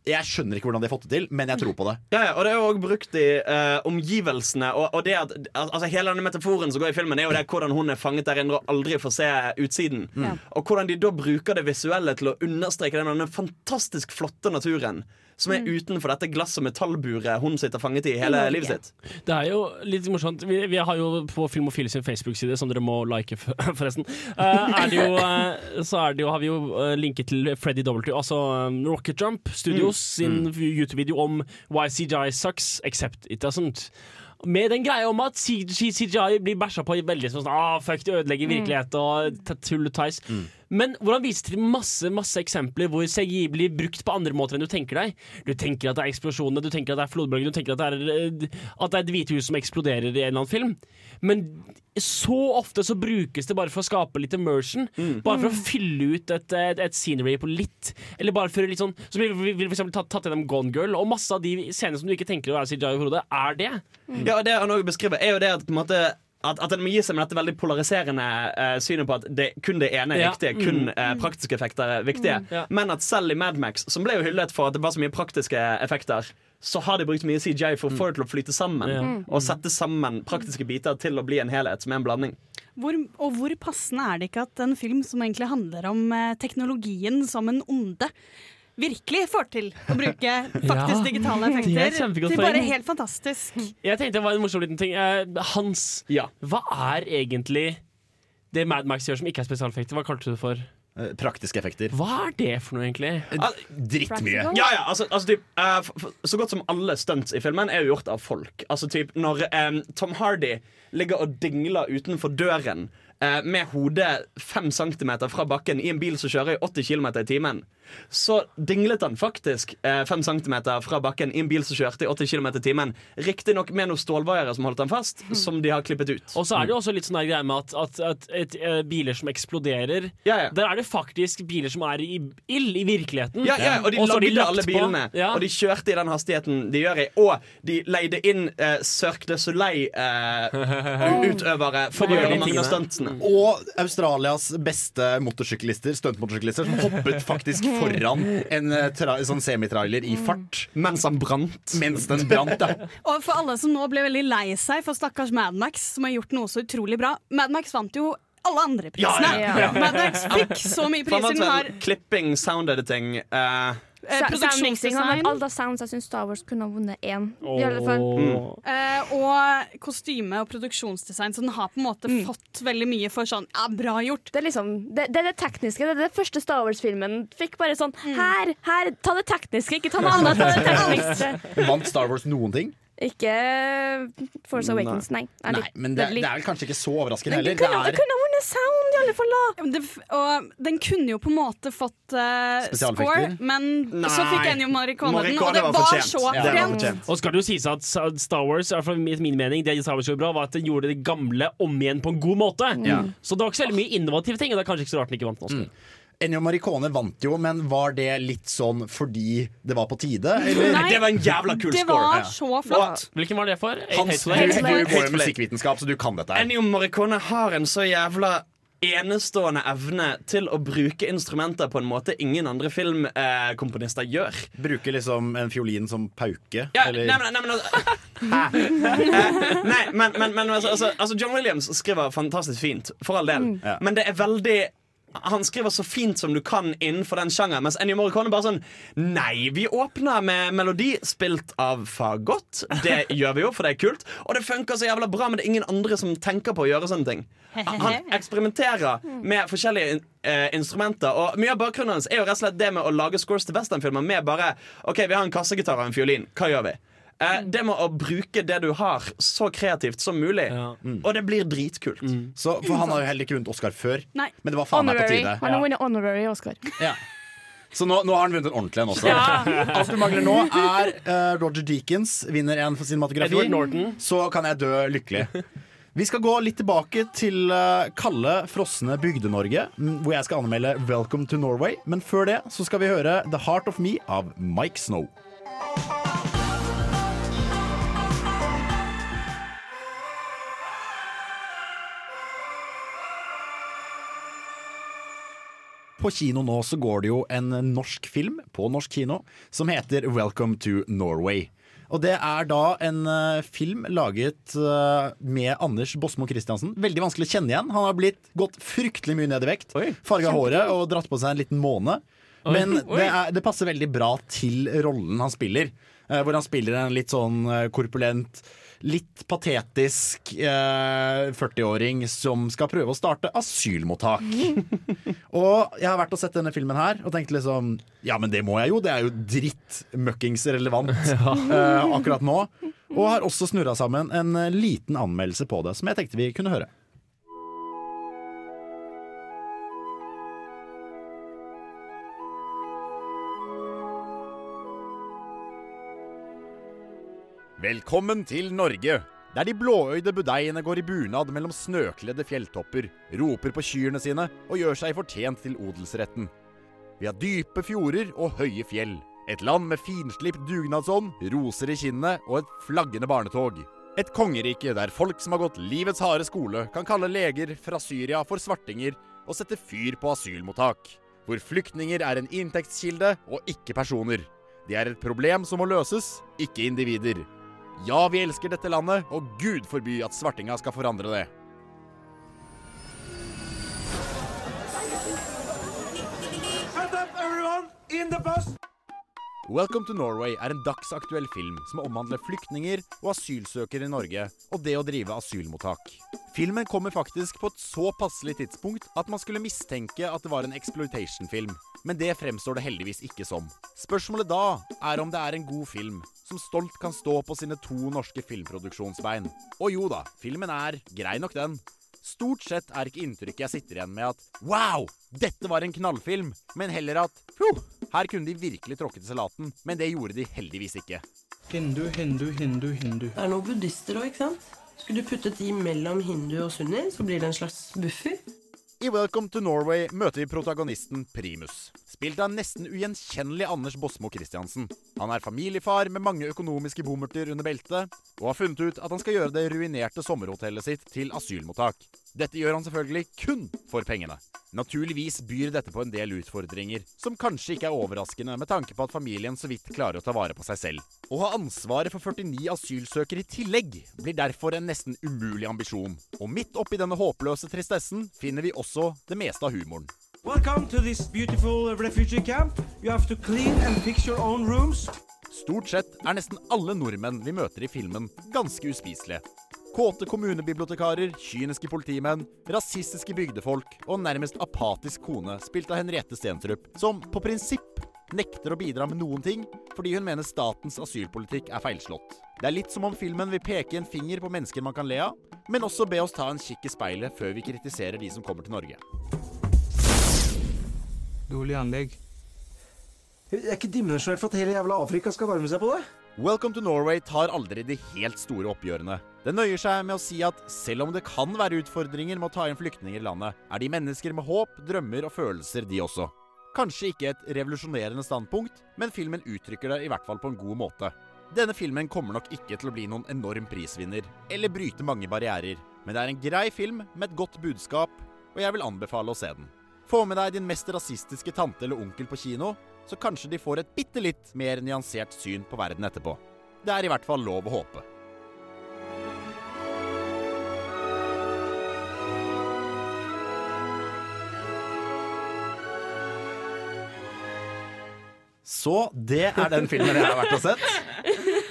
jeg skjønner ikke hvordan de har fått det til, men jeg tror på det. Ja, ja, og det er jo også brukt i uh, omgivelsene. Og, og det at, altså Hele denne metaforen som går i filmen, er jo det hvordan hun er fanget der inne og aldri får se utsiden. Og hvordan de da bruker det visuelle til å understreke den denne fantastisk flotte naturen som er utenfor dette glass- og metallburet hun sitter fanget i hele Norge. livet sitt. Det er jo litt morsomt. Vi, vi har jo på Filmofil sin Facebook-side, som dere må like, forresten, uh, er det jo, uh, så er det jo, har vi jo uh, linket til Freddy W, altså um, Rocket Jump Studios sin YouTube-video om Why CGI sucks, except it doesn't. Med den greia om at CGI, blir bæsja på veldig sånn ah, fuck, det ødelegger virkelighet og tull og tøys. Men hvor han viser til masse masse eksempler hvor CGI blir brukt på andre måter enn du tenker deg. Du tenker at det er eksplosjonene, du tenker at det er flodbølger, du tenker at det er, eh, at det er et hvithus som eksploderer i en eller annen film. Men så ofte så brukes det bare for å skape litt immersion. Bare for å fylle ut et, et, et scenery på litt. Eller bare for litt sånn Så blir vi for eksempel tatt, tatt gjennom Gone Girl, og masse av de scenene som du ikke tenker å være CGI i hodet, er det. Ja, og det han også beskriver, er jo det at på en måte at, at den må gi seg med dette veldig polariserende uh, synet på at det, kun det ene er Ja. riktig, kun eh, praktiske effekter er viktige. Ja. Men at selv i Mad Max, som ble jo hyllet for at det var så mye praktiske effekter, så har de brukt mye CGI for å få det til å flyte sammen. Ja. Og sette sammen praktiske biter til å bli en helhet som er en blanding. Hvor, og hvor passende er det ikke at en film som egentlig handler om eh, teknologien som en onde, virkelig får til å bruke faktisk Ja, digitale det er effekter til bare helt fantastisk. Jeg tenkte det var en morsom liten ting. Hans, Hans, hva er egentlig det Mad Max gjør som ikke er spesialeffekter? Hva kalte du det for? Eh, Praktiske effekter. Hva er det for noe, egentlig? Drittmye. Ja, ja, altså, altså typ, uh, f- f- Så godt som alle stunts i filmen er jo gjort av folk. Altså typ Når um, Tom Hardy ligger og dingler utenfor døren uh, med hodet fem centimeter fra bakken i en bil som kjører i 80 km i timen, så dinglet han faktisk eh, fem centimeter fra bakken i en bil som kjørte i 80 km i timen. Riktignok med noen stålvaiere som holdt han fast, som de har klippet ut. Og så er det jo også litt sånn der greie med at, at, at et, eh, biler som eksploderer Der er det faktisk biler som er i ild i virkeligheten. Ja, ja, og de så lagde lagt alle bilene. Ja. Og de kjørte i den hastigheten de gjør i. Og de leide inn eh, Cirque du Soleil-utøvere for å For å gjøre mange av stuntene. Og Australias beste motorsyklister, stuntmotorsyklister, som hoppet faktisk foran en eh, sånn semitrailer i fart. Mens han brant. Mens den brant, ja. Og for alle som nå ble veldig lei seg for stakkars Mad Max, som har gjort noe så utrolig bra Mad Max vant jo alle andre prisene. Mad Max fikk så mye priser. har klipping, sound editing eh, eh, produksjonsdesign. og alle sounds jeg syns Star Wars kunne ha vunnet én. I alle fall. Eh, og kostyme og produksjonsdesign, så den har på en måte fått veldig mye for sånn ja, bra gjort. Det er liksom det, det er det tekniske. Det er det første Star Wars-filmen fikk bare sånn Her, her, ta det tekniske, ikke ta noe annet. Ta det tekniske. Vant Star Wars noen ting? Ikke Force Awakens, nei. Er Nei, men det, det er vel kanskje ikke så overraskende heller. det kunne- Det er kunne ha vunnet sound, i alle fall. da det Og den kunne jo på en måte fått uh, score, men så fikk en jo Morricone den, og det var var, fortjent. så Ja, pent. Og skal det jo sies at Star Wars, i min min mening, det Star Wars gjorde bra, var at den gjorde det gamle om igjen på en god måte. Mm. Så det var ikke så veldig mye innovative ting, og det er kanskje ikke så rart den ikke vant nå Oscar. Ennio Morricone vant jo, men var det litt sånn fordi det var på tide? Eller? Nei, Det var en jævla kul det score. var så flott. Hvilken var det for? Hans, du, du går jo musikkvitenskap, så du kan dette. Ennio Morricone har en så jævla enestående evne til å bruke instrumenter på en måte ingen andre filmkomponister gjør. Bruker liksom en fiolin som pauke? Ja, eller? nei, men, nei, men, altså, Eh, nei, men, men, men altså, altså, altså John Williams skriver fantastisk fint, for all del. Mm. Men det er veldig han skriver så fint som du kan innenfor den sjangeren. Mens Ennio Morricone bare sånn Nei, vi åpner med melodi spilt av fagott. Det gjør vi jo, for det er kult. Og det funker så jævla bra, men det er ingen andre som tenker på å gjøre sånne ting. Han eksperimenterer med forskjellige eh, instrumenter. Og mye av bakgrunnen hans er jo rett og slett det med å lage scores til westernfilmer med bare OK, vi har en kassegitar og en fiolin. Hva gjør vi? Eh, det med å bruke det du har, så kreativt som mulig. Og det blir dritkult. Så, for han har jo heller ikke vunnet Oscar før. Nei. Men det var faen meg på tide. Han har vunnet honorary Oscar. Ja. Så nå, nå har han vunnet en ordentlig en også. Ja. Alt du mangler nå, er uh, Roger Deakins vinner en for cinematografi. Så kan jeg dø lykkelig. Vi skal gå litt tilbake til uh, kalde, frosne Bygde-Norge, mm, hvor jeg skal anmelde Welcome to Norway. Men før det så skal vi høre The Heart of Me av Mike Snow. På kino nå så går det jo en norsk film på norsk kino som heter Welcome to Norway. Og det er da en uh, film laget uh, med Anders Bosmo Christiansen. Veldig vanskelig å kjenne igjen. Han har blitt gått fryktelig mye ned i vekt. Farga håret og dratt på seg en liten måne. Oi. Men det, er, det passer veldig bra til rollen han spiller. Uh, hvor han spiller en litt sånn korpulent, litt patetisk eh, 40-åring som skal prøve å starte asylmottak. Og jeg har vært og sett denne filmen her og tenkt liksom Ja, men det må jeg jo. Det er jo drittmøkkings relevant eh, akkurat nå. Og har også snurra sammen en liten anmeldelse på det, som jeg tenkte vi kunne høre. Velkommen til Norge, der de blåøyde budeiene går i bunad mellom snøkledde fjelltopper, roper på kyrne sine og gjør seg fortjent til odelsretten. Vi har dype fjorder og høye fjell. Et land med finslipt dugnadsånd, roser i kinnet og et flaggende barnetog. Et kongerike der folk som har gått livets harde skole, kan kalle leger fra Syria for svartinger og sette fyr på asylmottak. Hvor flyktninger er en inntektskilde og ikke personer. De er et problem som må løses, ikke individer. Ja, vi elsker dette landet, og gud forby at svartinga skal forandre det. Shut up, everyone! In the bus! Welcome to Norway er en dagsaktuell film som omhandler flyktninger og asylsøkere i Norge, og det å drive asylmottak. Filmen kommer faktisk på et så passelig tidspunkt at man skulle mistenke at det var en exploitation-film, men det fremstår det heldigvis ikke som. Spørsmålet da er om det er en god film, som stolt kan stå på sine to norske filmproduksjonsbein. Og jo da, filmen er grei nok den. Stort sett er ikke inntrykket jeg sitter igjen med at wow, dette var en knallfilm, men heller at huh, her kunne de virkelig tråkket i salaten, men det gjorde de heldigvis ikke. Hindu, hindu, hindu, hindu. Det er noen buddhister òg, ikke sant? Skulle du puttet de mellom hindu og sunni, så blir det en slags buffer. I Welcome to Norway møter vi protagonisten Primus, spilt av nesten ugjenkjennelig Anders Bosmo Christiansen. Han er familiefar med mange økonomiske bommerter under beltet, og har funnet ut at han skal gjøre det ruinerte sommerhotellet sitt til asylmottak. Dette gjør han selvfølgelig kun for pengene. Naturligvis byr dette på en del utfordringer, som kanskje ikke er overraskende med tanke på at familien så vidt klarer å ta vare på seg selv. Å ha ansvaret for 49 asylsøkere i tillegg blir derfor en nesten umulig ambisjon. Og midt oppi denne håpløse tristessen finner vi også det meste av humoren. Welcome to this beautiful refugee camp. You have to clean and fix your own rooms. Stort sett er nesten alle nordmenn vi møter i filmen, ganske uspiselige. Kåte kommunebibliotekarer, kyniske politimenn, rasistiske bygdefolk og nærmest apatisk kone spilt av Henriette Stensrup, som på prinsipp nekter å bidra med noen ting fordi hun mener statens asylpolitikk er feilslått. Det er litt som om filmen vil peke en finger på mennesker man kan le av, men også be oss ta en kikk i speilet før vi kritiserer de som kommer til Norge. Dårlig anlegg. Det er ikke dimensjonert for at hele jævla Afrika skal varme seg på det. Welcome to Norway tar aldri de helt store oppgjørene. Det nøyer seg med å si at selv om det kan være utfordringer med å ta inn flyktninger i landet, er de mennesker med håp, drømmer og følelser, de også. Kanskje ikke et revolusjonerende standpunkt, men filmen uttrykker det i hvert fall på en god måte. Denne filmen kommer nok ikke til å bli noen enorm prisvinner, eller bryte mange barrierer, men det er en grei film med et godt budskap, og jeg vil anbefale å se den. Få med deg din mest rasistiske tante eller onkel på kino, så kanskje de får et bitte litt mer nyansert syn på verden etterpå. Det er i hvert fall lov å håpe. Så det er den filmen jeg har vært og sett.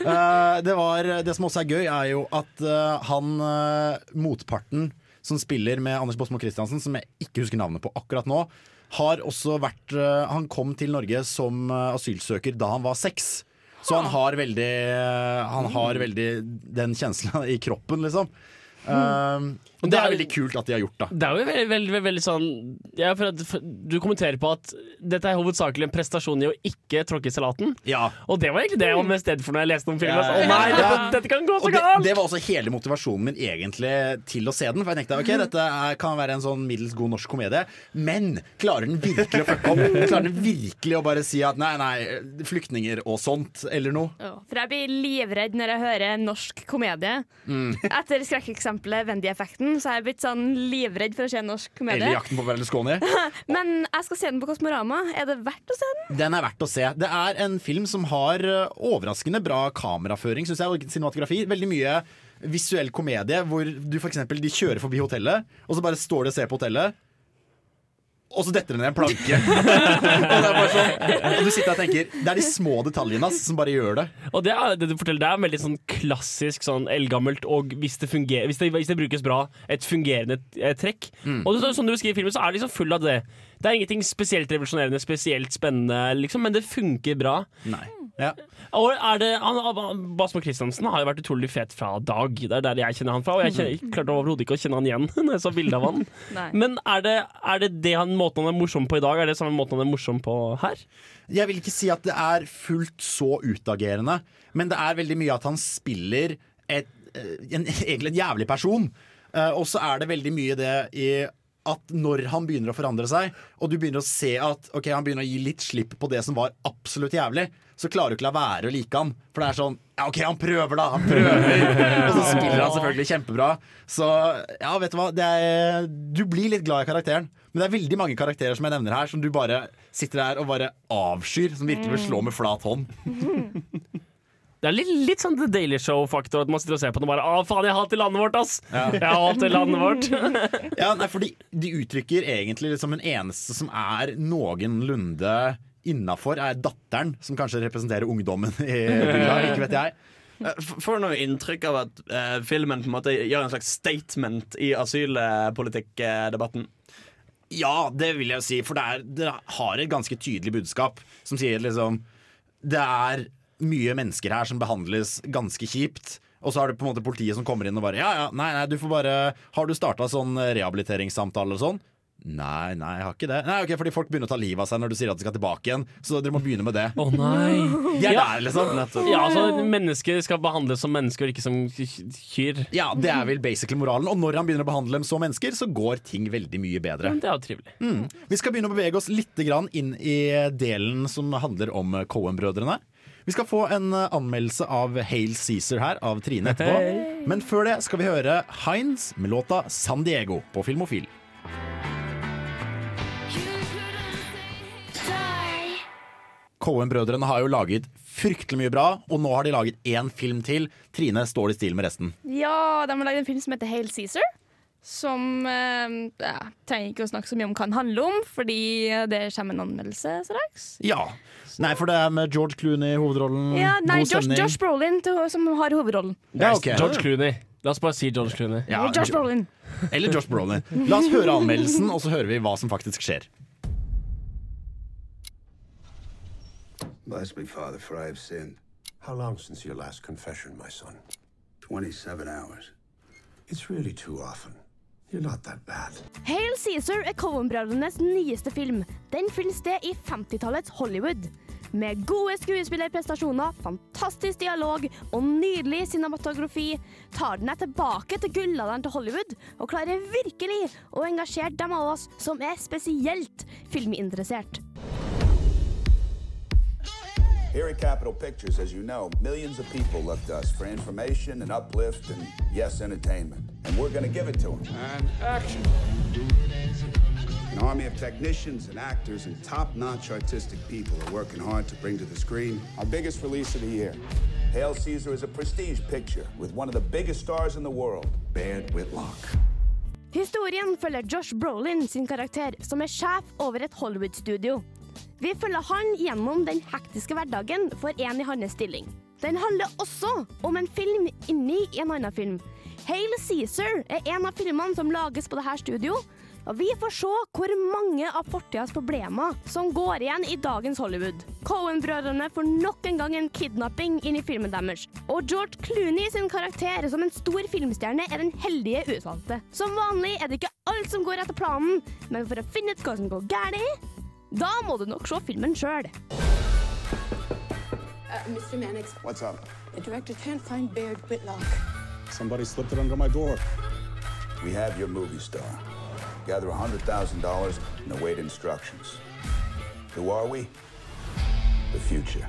Uh, det, var, det som også er gøy, er jo at uh, han uh, motparten som spiller med Anders Båsmo Christiansen, som jeg ikke husker navnet på akkurat nå, har også vært eh, Han kom til Norge som eh, asylsøker da han var seks. Så han har veldig Han har veldig den kjensla i kroppen, liksom. Um, og det er veldig kult at de har gjort det. Det er jo veldig, veldig, veldig sånn ja, for at, for, Du kommenterer på at dette er hovedsakelig en prestasjon i å ikke tråkke i salaten. Ja. Og det var egentlig det jeg var mest redd for når jeg leste om filmen. Ja. Å nei, dette, dette kan gå så Og det, det var også hele motivasjonen min egentlig til å se den. For jeg tenkte ok, dette er, kan være en sånn middels god norsk komedie, men klarer den virkelig å fucke opp? Klarer den virkelig å bare si at nei, nei, flyktninger og sånt, eller noe? Ja, For jeg blir livredd når jeg hører norsk komedie. Mm. Etter skrekkeksempelet Wendy-effekten så har jeg blitt sånn livredd for å se norsk komedie. Eller Jakten på Berlusconi. Men jeg skal se den på Kosmorama. Er det verdt å se den? Den er verdt å se. Det er en film som har uh, overraskende bra kameraføring, syns jeg, og cinematografi. Veldig mye visuell komedie hvor du for eksempel, de kjører forbi hotellet, og så bare står de og ser på hotellet. Og så detter det ned en planke. og, det sånn, og du sitter og tenker Det er de små detaljene ass, som bare gjør det. Og det, er, det du forteller, det er veldig sånn klassisk sånn eldgammelt, og hvis det, fungerer, hvis, det, hvis det brukes bra, et fungerende eh, trekk. Mm. Og det, sånn du beskriver filmen, så er det liksom full av det. Det er ingenting spesielt revolusjonerende, spesielt spennende, liksom, men det funker bra. Nei. Ja. Og er det, han, Basmo Christiansen har jo vært utrolig fet fra dag. Det er der jeg kjenner han fra. Og jeg kjenner, klarte overhodet ikke å kjenne han igjen når jeg så bilde av han. Men er det, er det det han, måten han er morsom på i dag, er det samme måten han er morsom på her? Jeg vil ikke si at det er fullt så utagerende, men det er veldig mye at han spiller et, eh, en, egentlig en jævlig person. Uh, og så er det veldig mye det i at når han begynner å forandre seg, og du begynner å se at ok, han begynner å gi litt slipp på det som var absolutt jævlig, så klarer du ikke la være å like han. For det er sånn Ja, OK, han prøver, da! Han prøver! og så spiller han selvfølgelig kjempebra. Så ja, vet du hva. Er, du blir litt glad i karakteren. Men det er veldig mange karakterer som jeg nevner her, som du bare sitter der og bare avskyr. Som virkelig vil slå med flat hånd. Det er litt, litt sånn The Daily Show-faktor at man sitter og ser på den og bare Å, faen, jeg hater landet vårt, ass! Jeg hater landet vårt. Ja, nei, fordi De uttrykker egentlig liksom en eneste som er noenlunde innafor, er datteren, som kanskje representerer ungdommen i bygda. Ikke vet jeg. Eh, Får du noe inntrykk av at uh, filmen på en måte gjør en slags statement i asylpolitikkdebatten? Ja, det vil jeg si, for det, er, det har et ganske tydelig budskap som sier liksom Det er mye mennesker her som behandles ganske kjipt. Og så har du på en måte politiet som kommer inn og bare Ja, ja, nei, nei, du får bare Har du starta sånn rehabiliteringssamtale og sånn? Nei, nei, jeg har ikke det. Nei, ok, Fordi folk begynner å ta livet av seg når du sier at de skal tilbake igjen. Så dere må begynne med det. Å nei. Jeg er Ja. der, liksom. Ja, altså Mennesker skal behandles som mennesker og ikke som kyr. Ja, Det er vel basically moralen. Og når han begynner å behandle dem som mennesker, så går ting veldig mye bedre. Det er jo trivelig. Mm. Vi skal begynne å bevege oss litt grann inn i delen som handler om Cohen-brødrene. Vi skal få en eh, anmeldelse av Hail Cæsar her av Trine etterpå. Hey. Men før det skal vi høre Heinz med låta San Diego på Filmofil. Cohen-brødrene har jo laget fryktelig mye bra, og nå har de laget én film til. Trine står i stil med resten. Ja, de har laget en film som heter Hail Cæsar. Som eh, ja, trenger ikke å snakke så mye om hva den handler om, fordi det kommer en anmeldelse straks. Ja. Nei, for det er med George Clooney i hovedrollen. Ja, nei, God Josh. Josh Brolin til, som har hovedrollen. Ja, okay. George Clooney. La oss bare si George Clooney. Ja, Josh Brolin. Eller Josh Brolin. La oss høre anmeldelsen, og så hører vi hva som faktisk skjer. Bless me, Father, for I have sinned. How long since your last confession, my son? 27 hours. It's really too often. You're not that bad. Hail Cæsar er Cohen-brødrenes nyeste film. Den finner sted i 50-tallets Hollywood. Med gode skuespillerprestasjoner, fantastisk dialog og nydelig cinematografi tar den deg tilbake til gullalderen til Hollywood og klarer virkelig å engasjere dem av oss som er spesielt filminteressert. Here at Capitol Pictures, as you know, millions of people look to us for information and uplift and, yes, entertainment. And we're going to give it to them. And action. An army of technicians and actors and top-notch artistic people are working hard to bring to the screen our biggest release of the year. Hail Caesar is a prestige picture with one of the biggest stars in the world, Baird Whitlock. Historien følger Josh Brolin sin karakter, som er sjef over et Hollywood-studio. Vi følger han gjennom den hektiske hverdagen for en i hans stilling. Den handler også om en film inni en annen film. Hail Cæsar er en av filmene som lages på dette studio. Og vi får se hvor mange av fortidas problemer som går igjen i dagens Hollywood. Cohen-brødrene får nok en gang en kidnapping inn i filmen deres. Og George Clooney sin karakter som en stor filmstjerne er den heldige utvalgte. Som vanlig er det ikke alt som går etter planen, men for å finne ut hva som går galt, da må du nok se filmen sjøl. Uh, Mr. Mannix, What's up? the director can't find Baird Whitlock. Somebody slipped it under my door. We have your movie star. Gather $100,000 and await instructions. Who are we? The future.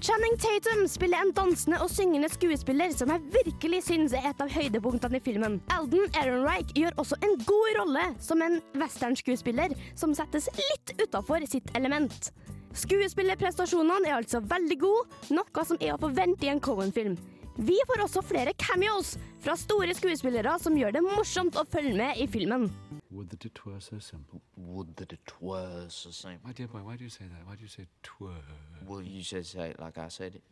Channing Tatum spiller en dansende og syngende skuespiller som jeg virkelig syns er et av høydepunktene i filmen. Alden Ehrenreich gjør også en god rolle som en westernskuespiller som settes litt utafor sitt element. Skuespillerprestasjonene er altså veldig gode, noe som er å forvente i en Cohen-film. Vi får også flere cameos fra store skuespillere som gjør det morsomt å følge med i filmen. Would that it were so simple. Would that it were so simple. My dear boy, why do you say that? Why do you say twere? Well, you should say it like I said it.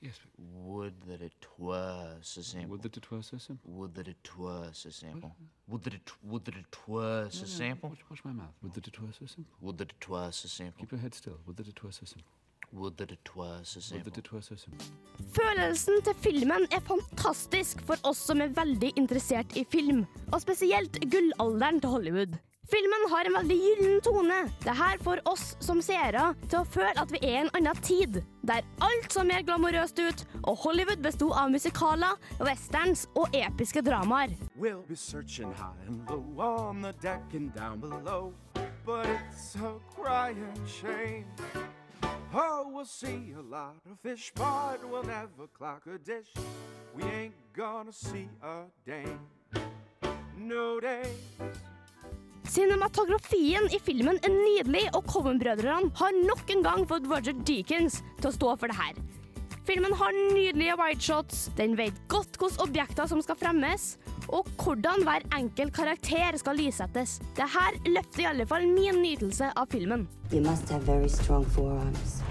Yes. Would that it were so simple. Would that it were so simple. Would that it were so simple. Would that it would that it were so No, no, simple. Watch, watch my mouth. Would that it were so simple. Would that it were so simple. Keep your head still. Would that it were so simple. Would that it were so simple. Would that it were so simple. Følelsen til filmen er fantastisk for oss som er veldig interessert i film, og spesielt gullalderen til Hollywood. Filmen har en veldig gyllen tone. Det her får oss som seere til å føle at vi er i en annen tid, der alt så mer glamorøst ut, og Hollywood besto av musikaler, westerns og episke dramaer. We'll be searching high and low on the deck and down below. But it's a crying shame. Oh, we'll see a lot of fish, but we'll never clock a dish. We ain't gonna see a day. No days. Cinematografien i filmen er nydelig, og Coven-brødrene har nok en gang fått Roger Deakins til å stå for det her. Filmen har nydelige wideshots, den vet godt hvilke objekter som skal fremmes, og hvordan hver enkelt karakter skal lyssettes. Det her løfter i alle fall min nytelse av filmen. You must have very strong forearms.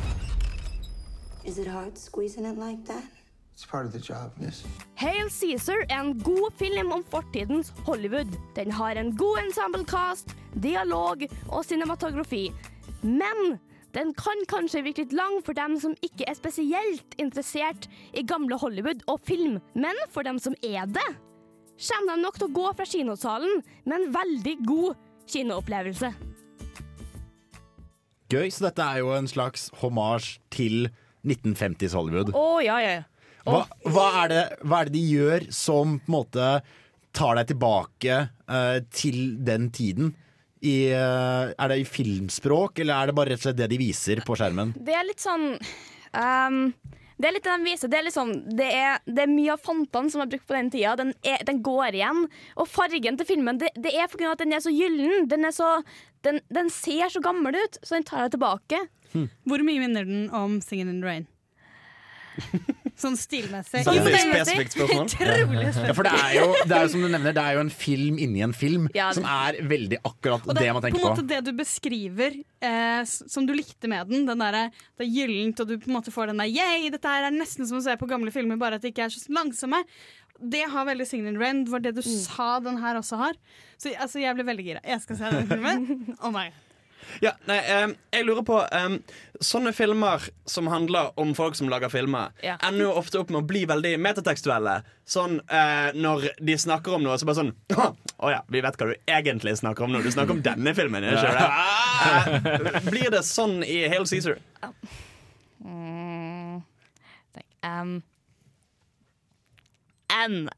Is it hard squeezing it like that? It's part of the job, miss. Hail Caesar er en god film om fortidens Hollywood. Den har en god ensemble-cast, dialog og cinematografi. Men den kan kanskje virke litt lang for dem som ikke er spesielt interessert i gamle Hollywood og film. Men for dem som er det, kommer de nok til å gå fra kinosalen med en veldig god kinoopplevelse. Gøy, så dette er jo en slags hommage til 1950s Hollywood. Å, ja, ja. ja. Hva, hva, er det, hva er det de gjør som på en måte tar deg tilbake uh, til den tiden? I, uh, er det i filmspråk, eller er det bare rett og slett det de viser på skjermen? Det er litt sånn ehm, Det er litt det de viser. Det er, sånn, det er, det er mye av fontene som er brukt på den tida. Den, er, den går igjen. Og fargen til filmen, det, det er fordi at den er så gyllen. Den, er så, den, den ser så gammel ut, så den tar deg tilbake. Hvor mye minner den om 'Singing in the Rain? Sånn stilmessig. Er spesifikt spørsmål. Utrolig spesifikt. Ja, for det er, jo, det er jo som du nevner, det er jo en film inni en film, Ja, det- som er veldig akkurat det, det, man på tenker en på. måte det du beskriver eh, som du likte med den, den der, det er gyllent, og du på en måte får den der Yay, dette her er nesten som å se på gamle filmer, bare at de ikke er så langsomme. Det har veldig Signal Rend, var det du sa den her også har. Så altså, jeg ble veldig gira. Jeg skal se den filmen. Oh my. Ja, nei, em, jeg lurer på em, Sånne filmer som handler om folk som lager filmer, Ja. ender jo ofte opp med å bli veldig metatekstuelle. Sånn eh, når de snakker om noe, så bare sånn Å ja, vi vet hva du egentlig snakker om når du snakker om denne filmen. Ikke det? Eh, blir det sånn i Hale Caesar? Um, N.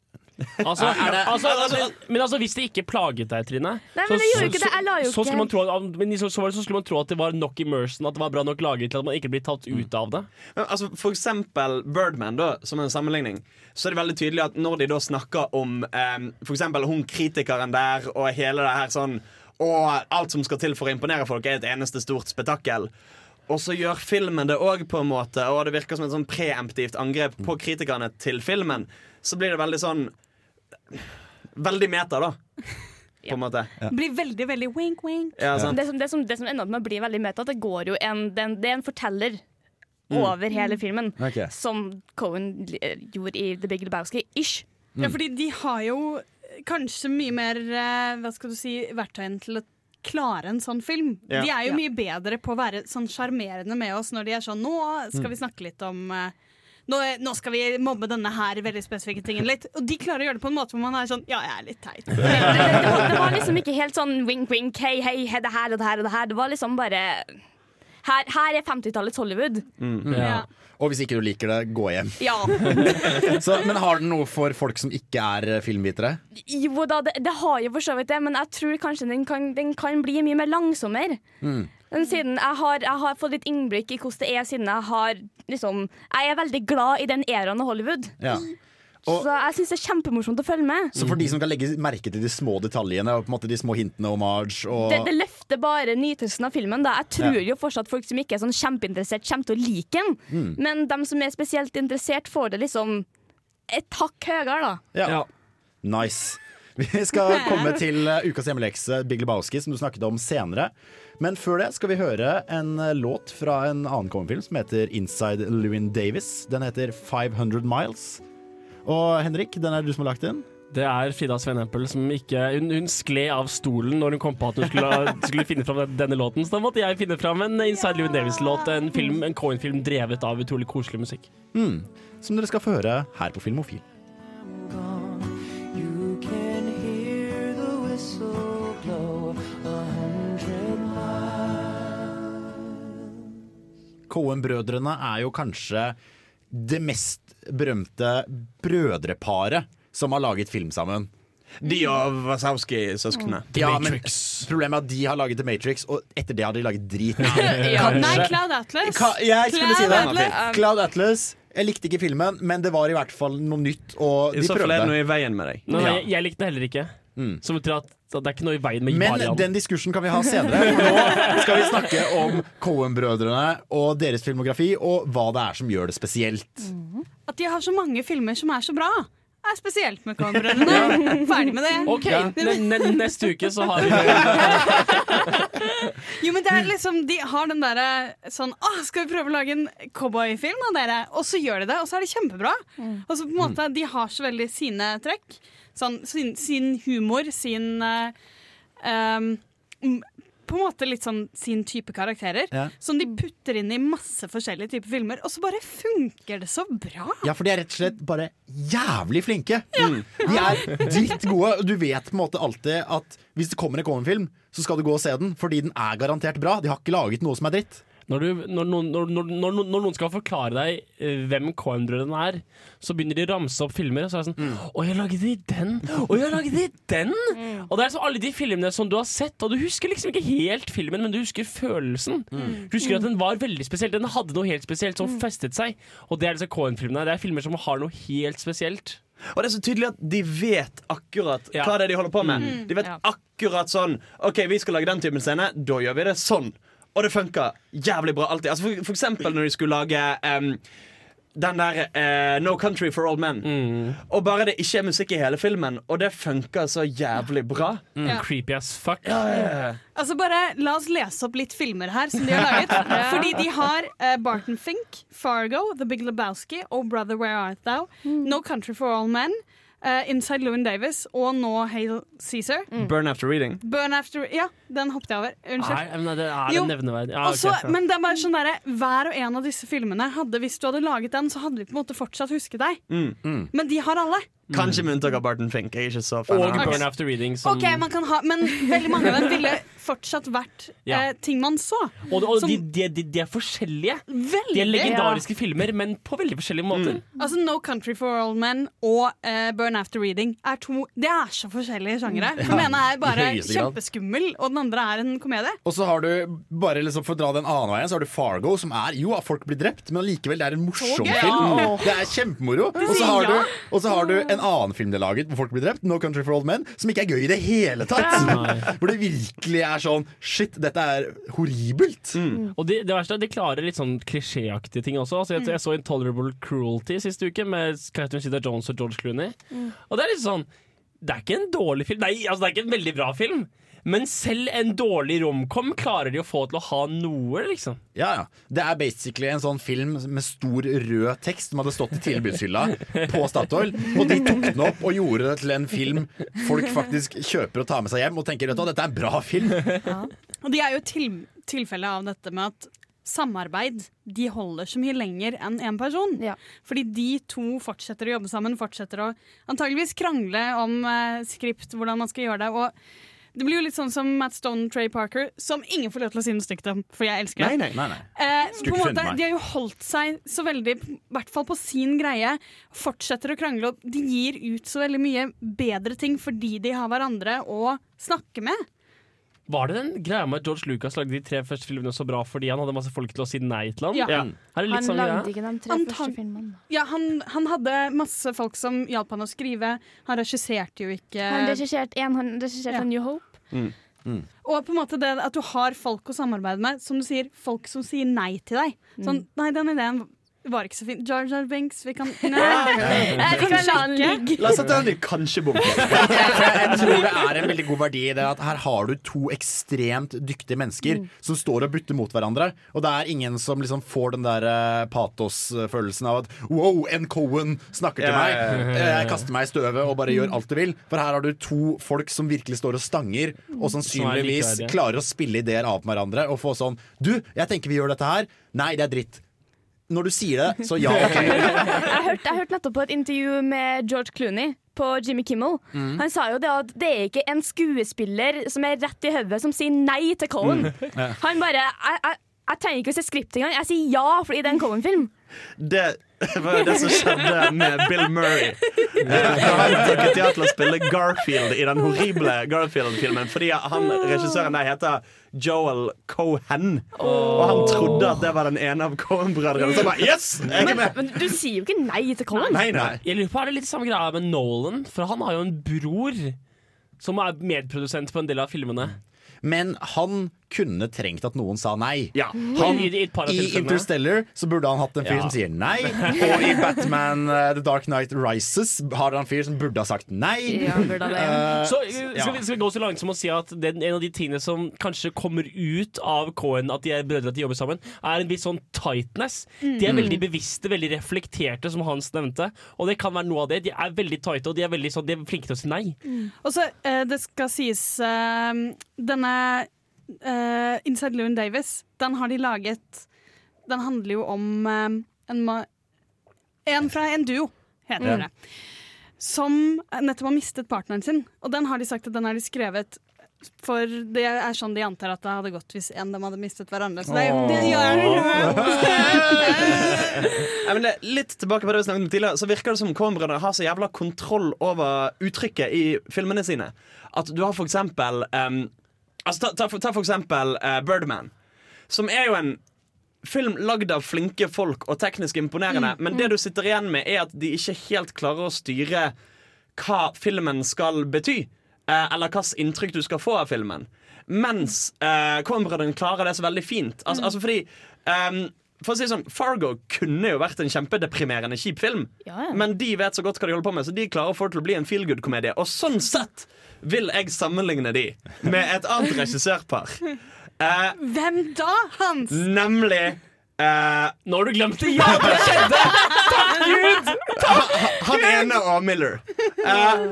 Altså, Er det- altså, altså, men altså, hvis det ikke plaget deg, Trine Nei, la jo så, ikke- skulle man tro, at- så, så, det- skulle man tro at det var nok immersion, at det var bra nok laget til at man ikke blir tatt ut av det. Men, altså, for eksempel Birdman, da, som en sammenligning, så er det veldig tydelig at når de da snakker om em, for eksempel hun kritikeren der og hele det her sånn Og alt som skal til for å imponere folk, er et eneste stort spetakkel. Og så gjør filmen det òg, på en måte, og det virker som et sånn preemptivt angrep på kritikerne til filmen. Så blir det veldig sånn Veldig meta, da. På en måte. Blir veldig, veldig wink, wink. Ja. Det, som, det, som, det som ender opp med å bli veldig meta, det går jo en, det, det er en forteller Mm. over hele filmen. Okay. Som Cohen eh, gjorde i The Big Lebowski. Ish. Ja, fordi de har jo kanskje mye mer eh, hva skal du si, verktøyene til å klare en sånn film. Ja. De er jo Ja. mye bedre på å være sånn sjarmerende med oss når de er sånn Nå skal Mm. vi snakke litt om eh, nå, nå skal vi mobbe denne her veldig spesifikke tingen litt. Og de klarer å gjøre det på en måte hvor man er sånn Ja, jeg er litt teit. Det, det, var, det var liksom ikke helt sånn wink, wink, hei, hei, hei, det her og det her og det her. Det var liksom bare Her, her er 50-tallets Hollywood. Ja. Og hvis ikke du liker det, gå hjem. Ja. Så, men har den noe for folk som ikke er eh, filmvitere? Jo da, det, det har jo for så vidt det, men jeg tror kanskje den kan, den kan bli mye mer langsommere. Mm. Siden jeg har, jeg har fått litt innblikk i hvordan det er, siden jeg har liksom Jeg er veldig glad i den æraen av Hollywood. Ja. Og- så jeg syns det er kjempemorsomt å følge med. Så for de som kan legge merke til de små detaljene og på en måte de små hintene og marge og Det, det løfter bare nytelsen av filmen. Da. Jeg tror Ja. jo fortsatt folk som ikke er sånn kjempeinteressert, kommer til å like den. Mm. Men de som er spesielt interessert, får det liksom et hakk høyere, da. Ja. Nice. Vi skal komme til uh, ukas hjemmelekse, Big Lebowski, som du snakket om senere. Men før det skal vi høre en uh, låt fra en annen Coen-film som heter Inside Lewin Davis. Den heter 500 Miles. Og Henrik, den er du som har lagt inn. Det er Frida Svenempel som ikke Hun, hun skled av stolen når hun kom på at hun skulle, skulle finne fram denne låten. Så da måtte jeg finne fram en Inside Louis Davis-låt, en, film, en Cohen-film drevet av utrolig koselig musikk. Mm. Som dere skal få høre her på Filmofil. Cohen-brødrene er jo kanskje det mest berømte brødreparet som har laget film sammen. De og Wasowski-søsknene. Ja, men problemet er at de har laget The Matrix, og etter det har de laget drit. Ja. Nei, Cloud Atlas. Ka jeg skulle si det. Atlas. Cloud Atlas. Jeg likte ikke filmen, men det var i hvert fall noe nytt. Og I så fall er det noe i veien med deg. Nå, Ja. jeg, jeg likte det heller ikke. Som betyr at, det er ikke noe i veien med Men Marian. den diskursen kan vi ha senere. For nå skal vi snakke om Cohen-brødrene og deres filmografi, og hva det er som gjør det spesielt. At de har så mange filmer som er så bra, er spesielt med Cohen-brødrene. Ferdig med det. OK, ne ne neste uke så har vi Jo, men det er liksom De har den derre sånn Å, skal vi prøve å lage en cowboyfilm av dere? Og så gjør de det, og så er det kjempebra. Og så på en måte De har så veldig sine trekk. Sånn sin, sin humor, sin um, På en måte litt sånn sin type karakterer. Ja. Som de putter inn i masse forskjellige typer filmer, og så bare funker det så bra. Ja, for de er rett og slett bare jævlig flinke. Mm. De er drittgode. og Du vet på en måte alltid at hvis det kommer en Cohen-film, så skal du gå og se den, fordi den er garantert bra. De har ikke laget noe som er dritt. Når, du, når, noen- når, når, når, når noen skal forklare deg eh, hvem Coen-brødrene er, så begynner de å ramse opp filmer. Og så er det sånn Å, jeg lagde de den! Å, jeg lagde de den! Og det er liksom alle de filmene som du har sett, og du husker liksom ikke helt filmen, men du husker følelsen. Du husker at den var veldig spesiell. Den hadde noe helt spesielt som festet seg. Og det er disse Coen-filmene. Det er filmer som har noe helt spesielt. Og det er så tydelig at de vet akkurat Ja. hva det er de holder på med. Mm. De vet akkurat sånn OK, vi skal lage den typen scene, da gjør vi det sånn. Og det funka jævlig bra alltid. Altså for, for eksempel når de skulle lage um, den der uh, No Country for Old Men. Og bare det ikke er musikk i hele filmen, og det funka så jævlig bra. Ja. Creepy as fuck. Ja, ja, ja. Altså bare La oss lese opp litt filmer her som de har laget. Fordi de har uh, Barton Fink, Fargo, The Big Lebowski og Brother Where Art Thou. No Country for All Men. Eh, Inside Llewyn Davis og nå Hail Caesar. Burn After Reading. Burn After Ja, den hoppet jeg over. Unnskyld. Nei, men det er Jo. en nevneverdig. Ja, okay, så- ja. Men det er bare sånn derre Hver og en av disse filmene hadde Hvis du hadde laget den, så hadde vi på en måte fortsatt husket deg. Mm. Men de har alle. Kanskje med unntak av Barton Fink. Jeg er ikke så fan Og av. Burn After Reading. Som, Ok, man kan ha Men veldig mange av dem ville fortsatt vært Ja. eh, ting man så. og og Som- de, de, de, de er forskjellige. Veldig. De er legendariske filmer, men på veldig forskjellige måter. Altså No Country for Old Men og uh, Burn After Reading er to Det er så forskjellige sjangere. For ja, ene er bare kjempeskummel, og den andre er en komedie. Og så har du, bare liksom for å dra den annen veien, så har du Fargo, som er jo at folk blir drept, men allikevel det er en morsom film. Ja. Det er kjempemoro. Og så har, du- og så har du en annen film de har laget hvor folk blir drept, No Country for Old Men, som ikke er gøy i det hele tatt. Hvor det virkelig er sånn Shit, dette er horribelt. Og de, det verste er at de klarer litt sånn klisjéaktige ting også. Altså, jeg, jeg så Intolerable Cruelty siste uke med Catherine Zeta Jones og George Clooney. Og det er litt sånn Det er ikke en dårlig film. Nei, altså, det er ikke en veldig bra film. Men selv en dårlig romcom klarer de å få til å ha noe, liksom. Ja, ja. Det er basically en sånn film med stor rød tekst som hadde stått i tilbudshylla på Statoil. Og de tok den opp og gjorde det til en film folk faktisk kjøper og tar med seg hjem og tenker vet du dette er en bra film. Og de er jo til, tilfellet av dette med at samarbeid de holder så mye lenger enn én person. Fordi de to fortsetter å jobbe sammen, fortsetter å antageligvis krangle om eh, skript, hvordan man skal gjøre det. Og det blir jo litt sånn som Matt Stone Trey Parker, som ingen får lov til å si noe stygt om, for jeg elsker det. Nei, nei, nei. Eh, på en måte, de har jo holdt seg så veldig, i hvert fall på sin greie, fortsetter å krangle, og de gir ut så veldig mye bedre ting fordi de har hverandre å snakke med. Var det den greia med at George Lucas lagde de tre første filmene så bra fordi han hadde masse folk til å si nei til ham? Ja. Han sånn lagde greie? ikke de tre første filmene. Ja, han, han hadde masse folk som hjalp han å skrive. Han regisserte jo ikke Han regisserte én, han regisserte Ja. New Hope. Og på en måte det at du har folk å samarbeide med, som du sier, folk som sier nei til deg. Sånn, nei, den ideen Det var ikke så fint. Jar Jar Binks, vi kan Nei, Kanskje vi kan la den ligge. La oss sette den i kanskje-bunken. Jeg tror det er en veldig god verdi i det at her har du to ekstremt dyktige mennesker Mm. som står og butter mot hverandre. Og det er ingen som liksom får den der eh, patos-følelsen av at wow, en Cohen snakker til Ja, meg. ja, ja. Eh, Jeg kaster meg i støvet og bare Mm. gjør alt du vil. For her har du to folk som virkelig står og stanger, og sannsynligvis klarer å spille ideer av hverandre og få sånn Du, jeg tenker vi gjør dette her. Nei, det er dritt. Når du sier det, så ja. Okay. Jeg hørte, hørt nettopp på et intervju med George Clooney på Jimmy Kimmel. Mm. Han sa jo det at det er ikke en skuespiller som er rett i hodet, som sier nei til Cohen. Mm. Ja. Han bare jeg, jeg, jeg trenger ikke å se skript engang. Jeg sier ja fordi det er en Cohen-film. Det var jo det som skjedde med Bill Murray. Eh, Da han tok til å spille Garfield i den horrible Garfield-filmen fordi han, regissøren der heter Joel Cohen. Og han trodde at det var den ene av Cohen-brødrene. Så bare Yes! Jeg er Men, med! men du sier jo ikke nei til Cohen. Nei, nei. Jeg lurer på, Er det litt samme greia med Nolan? For han har jo en bror som er medprodusent på en del av filmene. Men han kunne trengt at noen sa nei. Ja. Han, I- i I. Interstellar så burde han hatt en fyr Ja. som sier nei. Og i Batman uh, The Dark Knight Rises har han en fyr som burde ha sagt nei. Ja, burde ha det. Eh, Så uh, skal, vi, skal vi gå så langt som å si at det, en av de tingene som kanskje kommer ut av Cohen, at de er brødre at de jobber sammen, er en viss sånn tightness. De er Mm. veldig bevisste, veldig reflekterte, som Hans nevnte. Og det kan være noe av det. De er veldig tighte, og de er, veldig sånn, de er flinke til å si nei. Og så, uh, det skal sies eh, Denne eh, Inside Loon Davis, den har de laget Den handler jo om eh, en, en fra en duo, heter Ja. det. Som nettopp har mistet partneren sin. Og den har de sagt at den har de skrevet for det er sånn de antar at det hadde gått hvis en av dem hadde mistet hverandre. Så det, det gjør det, litt tilbake på det vi snakket om tidligere Så virker det som Coen-brødrene har så jævla kontroll over uttrykket i filmene sine. At du har for eksempel um, altså, ta, ta, for- ta for eksempel uh, Birdman, som er jo en film lagd av flinke folk og teknisk imponerende, Mm, men det du sitter igjen med, er at de ikke helt klarer å styre hva filmen skal bety. Uh, eller hvilket inntrykk du skal få av filmen. Mens uh, Coen-brødrene klarer det så veldig fint. Altså, Mm. altså fordi um, for å si sånn, Fargo kunne jo vært en kjempedeprimerende kjip film, Ja, ja. men de vet så godt hva de holder på med, så de klarer å få det til å bli en feel good-komedie. Og sånn sett vil jeg sammenligne de med et annet regissørpar. Eh, Hvem da, Hans? nemlig eh, Nå har du glemt det! Ja, det skjedde! Takk Gud! Han, han ene og Miller. Eh,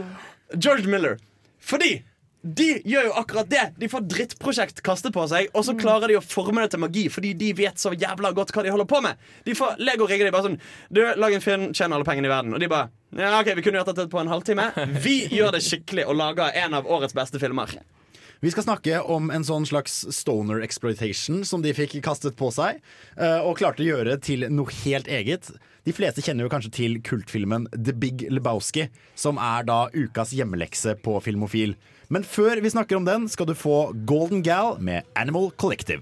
George Miller. Fordi de gjør jo akkurat det. De får drittprosjekt kastet på seg, og så klarer de å forme det til magi fordi de vet så jævla godt hva de holder på med. De får Lego rigger de bare sånn Du, lag en film, tjen alle pengene i verden. Og de bare Ja, OK, vi kunne gjort dette på en halvtime. Vi gjør det skikkelig og lager en av årets beste filmer. Vi skal snakke om en sånn slags stoner exploitation som de fikk kastet på seg, eh, og klarte å gjøre til noe helt eget. De fleste kjenner jo kanskje til kultfilmen The Big Lebowski, som er da ukas hjemmelekse på Filmofil. Men før vi snakker om den, skal du få Golden Gal med Animal Collective.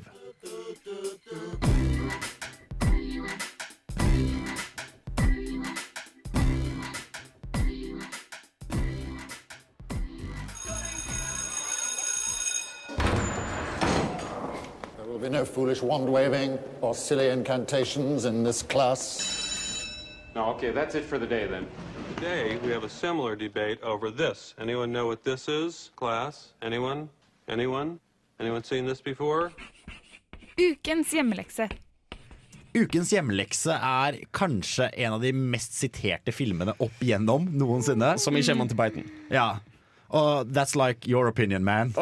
There will be no foolish wand waving or silly incantations in this class. No, okay, that's it for the day then. Today, we have a similar debate over this. Anyone know what this is, class? Anyone? Anyone? Anyone seen this before? Ukens hjemmelekse. Ukens hjemmelekse er kanskje en av de mest siterte filmene opp igjennom noensinne. Som i Kjemman til Beiten. Ja. Og that's like your opinion, man.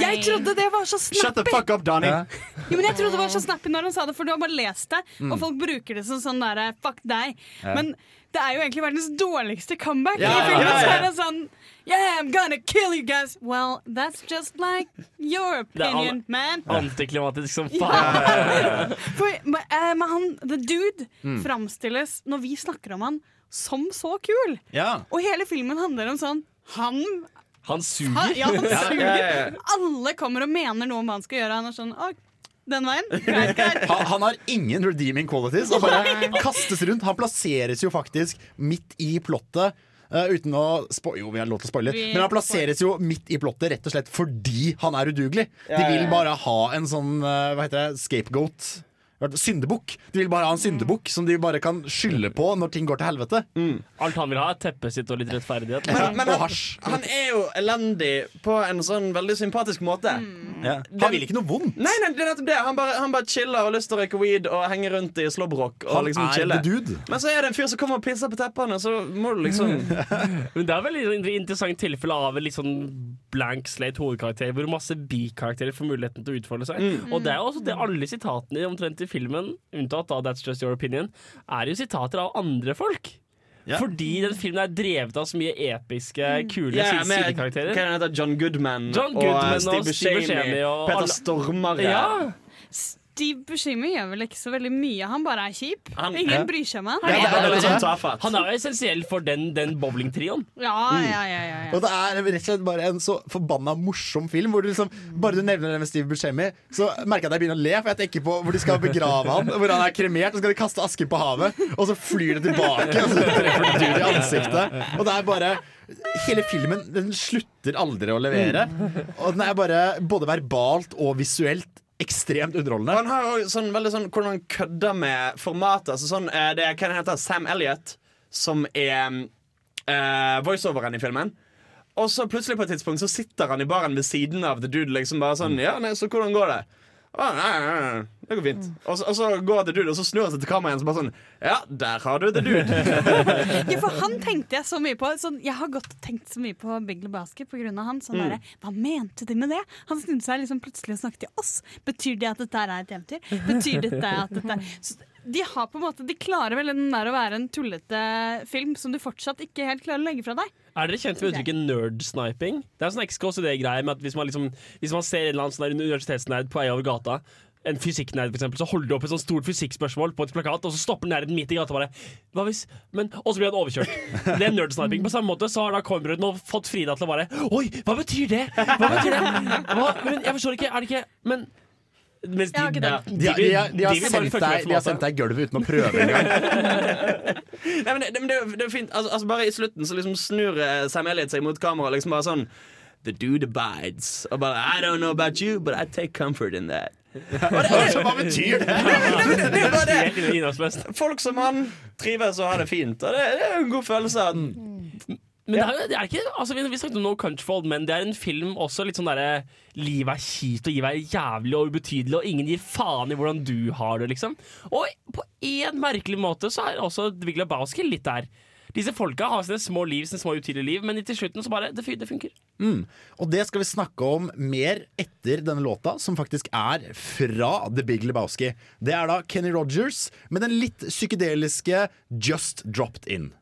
Jeg trodde det var så snappy! Shut the fuck up, Donny. Ja. Jo, men jeg trodde det var så snappy når han sa det, for du har bare lest det. Mm. Og folk bruker det som sånn derre fuck deg. Ja. Men det er jo egentlig verdens dårligste comeback. Ja, I filmen ja, ja. så er det sånn Yeah, I'm gonna kill you guys. Well, that's just like your Det er opinion, man. Antiklimatisk som Ja. faen. Eh, men han, the dude, Mm. framstilles når vi snakker om han som så kul. Ja. Og hele filmen handler om sånn Han Han ha, suger. ja, han suger. ja, ja, ja. Alle kommer og mener noe om hva han skal gjøre. Han er sånn Å, den veien? Greit, greit. Han, han har ingen redeeming qualities. Han bare kastes rundt. Han plasseres jo faktisk midt i plottet. Uh, uten å spo Jo, vi har lov til å spoile, men han plasseres jo midt i plottet rett og slett fordi han er udugelig. De vil bare ha en sånn uh, hva heter det, scapegoat. Syndebukk. De vil bare ha en syndebukk som de bare kan skylde på når ting går til helvete. Alt han vil ha, er teppet sitt og litt rettferdighet. Men, men Og han, hasj. han er jo elendig på en sånn veldig sympatisk måte. Ja. Han vil ikke noe vondt. Nei, nei, det er nettopp det. Han bare, han bare chiller og har lyst til å røyke weed og henge rundt i slåbrok. Og Han liksom er chille. dude. Men så er det en fyr som kommer og pisser på teppene, så må du liksom Men det er veldig et interessant tilfelle av en litt sånn blank slate hovedkarakter, hvor masse bikarakterer får muligheten til å utfolde seg. Mm. Og det er jo også det alle sitatene omtrent i filmen, unntatt da That's Just Your Opinion, er jo sitater av andre folk. Ja. Fordi den filmen er drevet av så mye episke, kule Ja, side- med- sidekarakterer. Hva heter John Goodman, John Goodman Steve og Steve Buscemi, Buscemi og Peter Stormare. Ja. Steve Buscemi gjør vel ikke så veldig mye. Han bare er kjip. Han- Ingen Ja. bryr seg om han. Han er, det er sånn han- er jo essensiell for den, den bowlingtrioen. Ja, ja, ja, ja, ja. Og det er rett og slett bare en så forbanna morsom film. Hvor du liksom, bare du nevner det med Steve Buscemi, så merker jeg at jeg begynner å le. For jeg tenker på hvor de skal begrave han Hvor han er kremert, og så skal de kaste asken på havet. Og så flyr det tilbake, og så treffer det i ansiktet. Og det er bare Hele filmen den slutter aldri å levere. Og den er bare både verbalt og visuelt ekstremt underholdende. Og han har jo sånn, veldig sånn hvordan han kødder med formatet. Altså sånn, eh, det er hva det heter, Sam Elliot, som er uh, voiceoveren i filmen. Og så plutselig på et tidspunkt så sitter han i baren ved siden av The Dude. Liksom bare sånn, ja, nei, så hvordan går det? Å, nei, nei, nei, det går fint. Og så, og så går det Dude, og så snur han seg til kameraet igjen så bare sånn Ja, der har du The Dude. Ja, for han tenkte jeg så mye på. Sånn, jeg har gått og tenkt så mye på Big Lebowski av han. Sånn Mm. derre, Hva mente de med det? Han snudde seg liksom plutselig og snakket til oss. Betyr det at dette her er et eventyr? Betyr dette at dette så de har på en måte De klarer vel den der å være en tullete film som du fortsatt ikke helt klarer å legge fra deg. Er dere kjent med uttrykket nerdsniping? Det er sånn XKCD-greie med at hvis man, liksom, hvis man ser en eller annen sånn universitetsnerd på vei over gata en fysikknerd, for eksempel, så holder du opp et sånt stort fysikkspørsmål på et plakat, og så stopper nerden midt i gata bare Hva hvis Men Og så blir han overkjørt. Det er nerdsniping. På samme måte så har da Kornbrød nå fått Frida til å bare Oi, hva betyr det? Hva betyr det? Hva? Men jeg forstår ikke. Er det ikke Men mens de. De, de, har- de, har de sendt deg, de har sendt deg i gulvet uten å prøve engang. Nei, men det, men det, det er fint altså, altså Bare i slutten så liksom snur eh, Sam Elliot seg mot kameraet liksom bare sånn The dude abides. Og bare I don't know about you, but I take comfort in that. Hva betyr det? Er. Folk som han trives og har det fint. Og det, det er jo en god følelse. Av ja. det er, det er ikke altså, Vi, vi snakket om No Country for Old Men. Det er en film også litt sånn derre Livet er kjipt, og livet er jævlig og ubetydelig, og ingen gir faen i hvordan du har det, liksom. Og på en merkelig måte så er også Big Lebowski litt der. Disse folka har sine små liv, sine små utydelige liv, men til slutten så bare Det, det funker. Mm. Og det skal vi snakke om mer etter denne låta, som faktisk er fra The Big Lebowski. Det er da Kenny Rogers med den litt psykedeliske Just Dropped In.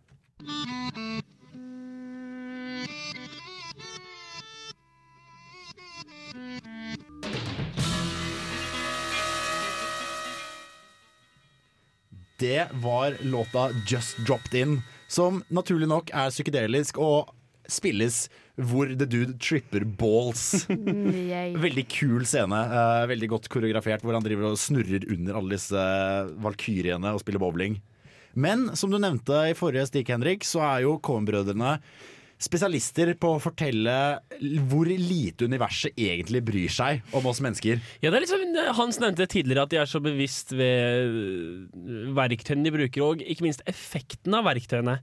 Det var låta Just Dropped In, som naturlig nok er psykedelisk og spilles hvor The Dude tripper balls. Veldig kul scene. eh, veldig godt koreografert, hvor han driver og snurrer under alle disse valkyriene og spiller bowling. Men som du nevnte i forrige stikk, Henrik, så er jo Coen-brødrene spesialister på å fortelle hvor lite universet egentlig bryr seg om oss mennesker. Ja, det er liksom, Hans nevnte tidligere at de er så bevisst ved verktøyene de bruker, og ikke minst effekten av verktøyene.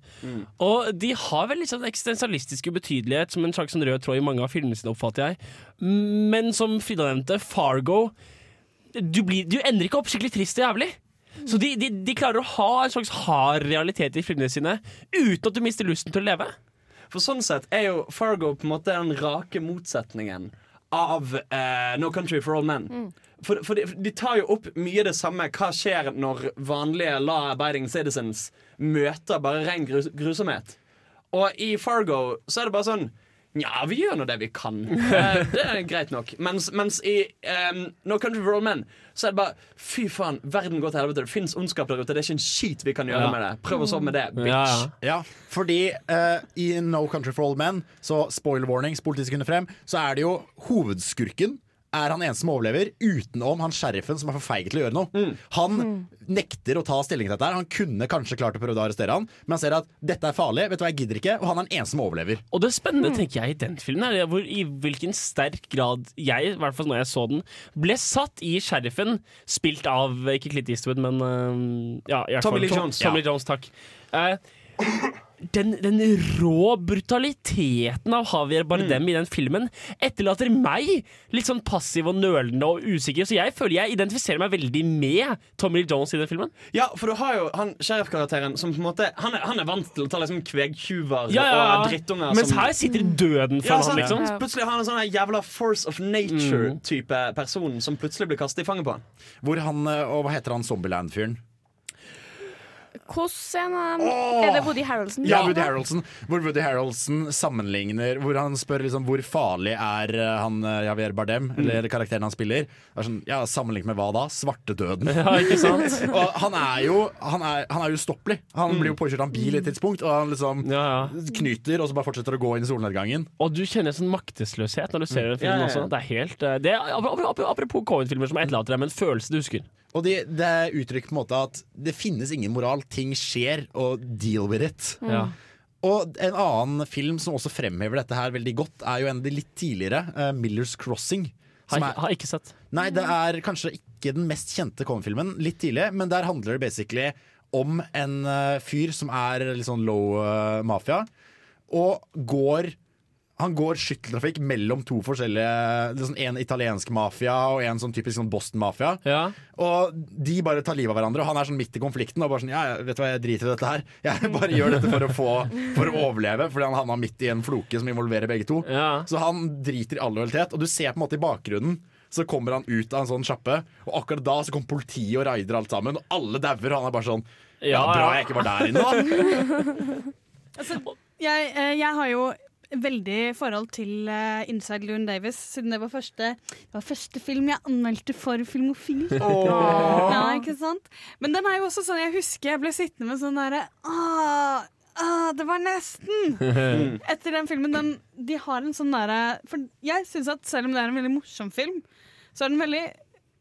Og de har vel litt sånn eksistensialistisk ubetydelighet som en slags sånn rød tråd i mange av filmene sine, oppfatter jeg. Men som Frida nevnte, Fargo du, blir, du ender ikke opp skikkelig trist og jævlig. Så de, de, de klarer å ha en slags hard realitet i filmene sine uten at du mister lysten til å leve. For sånn sett er jo Fargo på en måte den rake motsetningen av eh, No Country for All Men. For, for de, de tar jo opp mye det samme. Hva skjer når vanlige law abiding citizens møter bare ren grus grusomhet? Og i Fargo så er det bare sånn Nja, vi gjør nå det vi kan. Eh, det er greit nok. Mens, mens i um, No Country for All Men så er det bare Fy faen, verden går til helvete. Det fins ondskap der ute. Det er ikke en skit vi kan gjøre Ja. med det. Prøv å sove med det, bitch. Ja, ja. Fordi uh, i No Country for Old Men, så spoiler warning, spol ti sekunder frem, så er det jo hovedskurken er han eneste som overlever, utenom han sheriffen som er for feig til å gjøre noe. Han nekter å ta stilling til dette. her Han kunne kanskje klart å prøve å arrestere han, men han ser at dette er farlig, vet du hva, jeg gidder ikke, og han er den eneste som overlever. Og det spennende tenker jeg i den filmen er hvor, i hvilken sterk grad jeg, i hvert fall når jeg så den, ble satt i sheriffen, spilt av ikke Clint Eastwood, men uh, ja, Tommy fall Lee Tom- Jones. Tommy Ja. Jones, takk. Eh, den, den rå brutaliteten av Javier Bardem Mm. i den filmen etterlater meg litt sånn passiv og nølende og usikker, så jeg føler jeg identifiserer meg veldig med Tommy Jones i den filmen. Ja, for du har jo han sheriffkarakteren som på en måte Han er, han er vant til å ta liksom kvegtjuver Ja, ja, ja. og drittunger. Mens som- her sitter døden Ja, foran sant. han, liksom. Plutselig har han en sånn jævla force of Mm. nature-type person som plutselig blir kastet i fanget på han. Hvor han, eh, og hva heter han Zombieland-fyren? Hvordan er det Woody Harroldson? Ja, Woody Harrelson. Hvor Woody Harroldson sammenligner Hvor han spør liksom hvor farlig er eh, han eh, Javier Bardem, Mm. eller karakteren han spiller. Er sånn, ja, Sammenlignet med hva da? Svartedøden. Ja, ikke sant? og han er jo Han er, han er ustoppelig. Han Mm. blir jo påkjørt av en bil i et tidspunkt, og han liksom knyter, og så bare fortsetter å gå inn i solnedgangen. Og du kjenner sånn maktesløshet når du ser den filmen Ja, ja, ja. også. Det er helt eh, det er, ap- ap- ap- Apropos Cohen-filmer som etterlater deg med en følelse du husker. Og de, det uttrykt på en måte at det finnes ingen moral. Ting skjer, og deal with it. Mm. Ja. Og en annen film som også fremhever dette her veldig godt, er jo en av de litt tidligere, uh, Millers Crossing. Har, er- har ikke sett. Nei, det er kanskje ikke den mest kjente Coen-filmen. Litt tidlig, men der handler det basically om en uh, fyr som er litt sånn low uh, mafia, og går han går skytteltrafikk mellom to forskjellige liksom En italiensk mafia og en sånn typisk sånn Boston-mafia. Og de bare tar livet av hverandre, og han er sånn midt i konflikten og bare sånn Ja, ja, vet du hva, jeg driter i dette her. Jeg bare gjør dette for å få For å overleve, fordi han havna midt i en floke som involverer begge to. Så han driter i all lojalitet, og du ser på en måte i bakgrunnen så kommer han ut av en sånn sjappe, og akkurat da så kommer politiet og raider alt sammen, og alle dauer, og han er bare sånn Ja, Ja, bra ja. jeg ikke var der inne, da. Altså, jeg, eh, jeg har jo veldig forhold til uh, Inside Loon Davis, siden det var første, det var første film jeg anmeldte for Filmofil. Oh. Ja, ikke sant? Men den er jo også sånn, jeg husker jeg ble sittende med sånn derre ah, ah, det var nesten! Etter den filmen. Den, de har en sånn derre For jeg syns at selv om det er en veldig morsom film, så er den veldig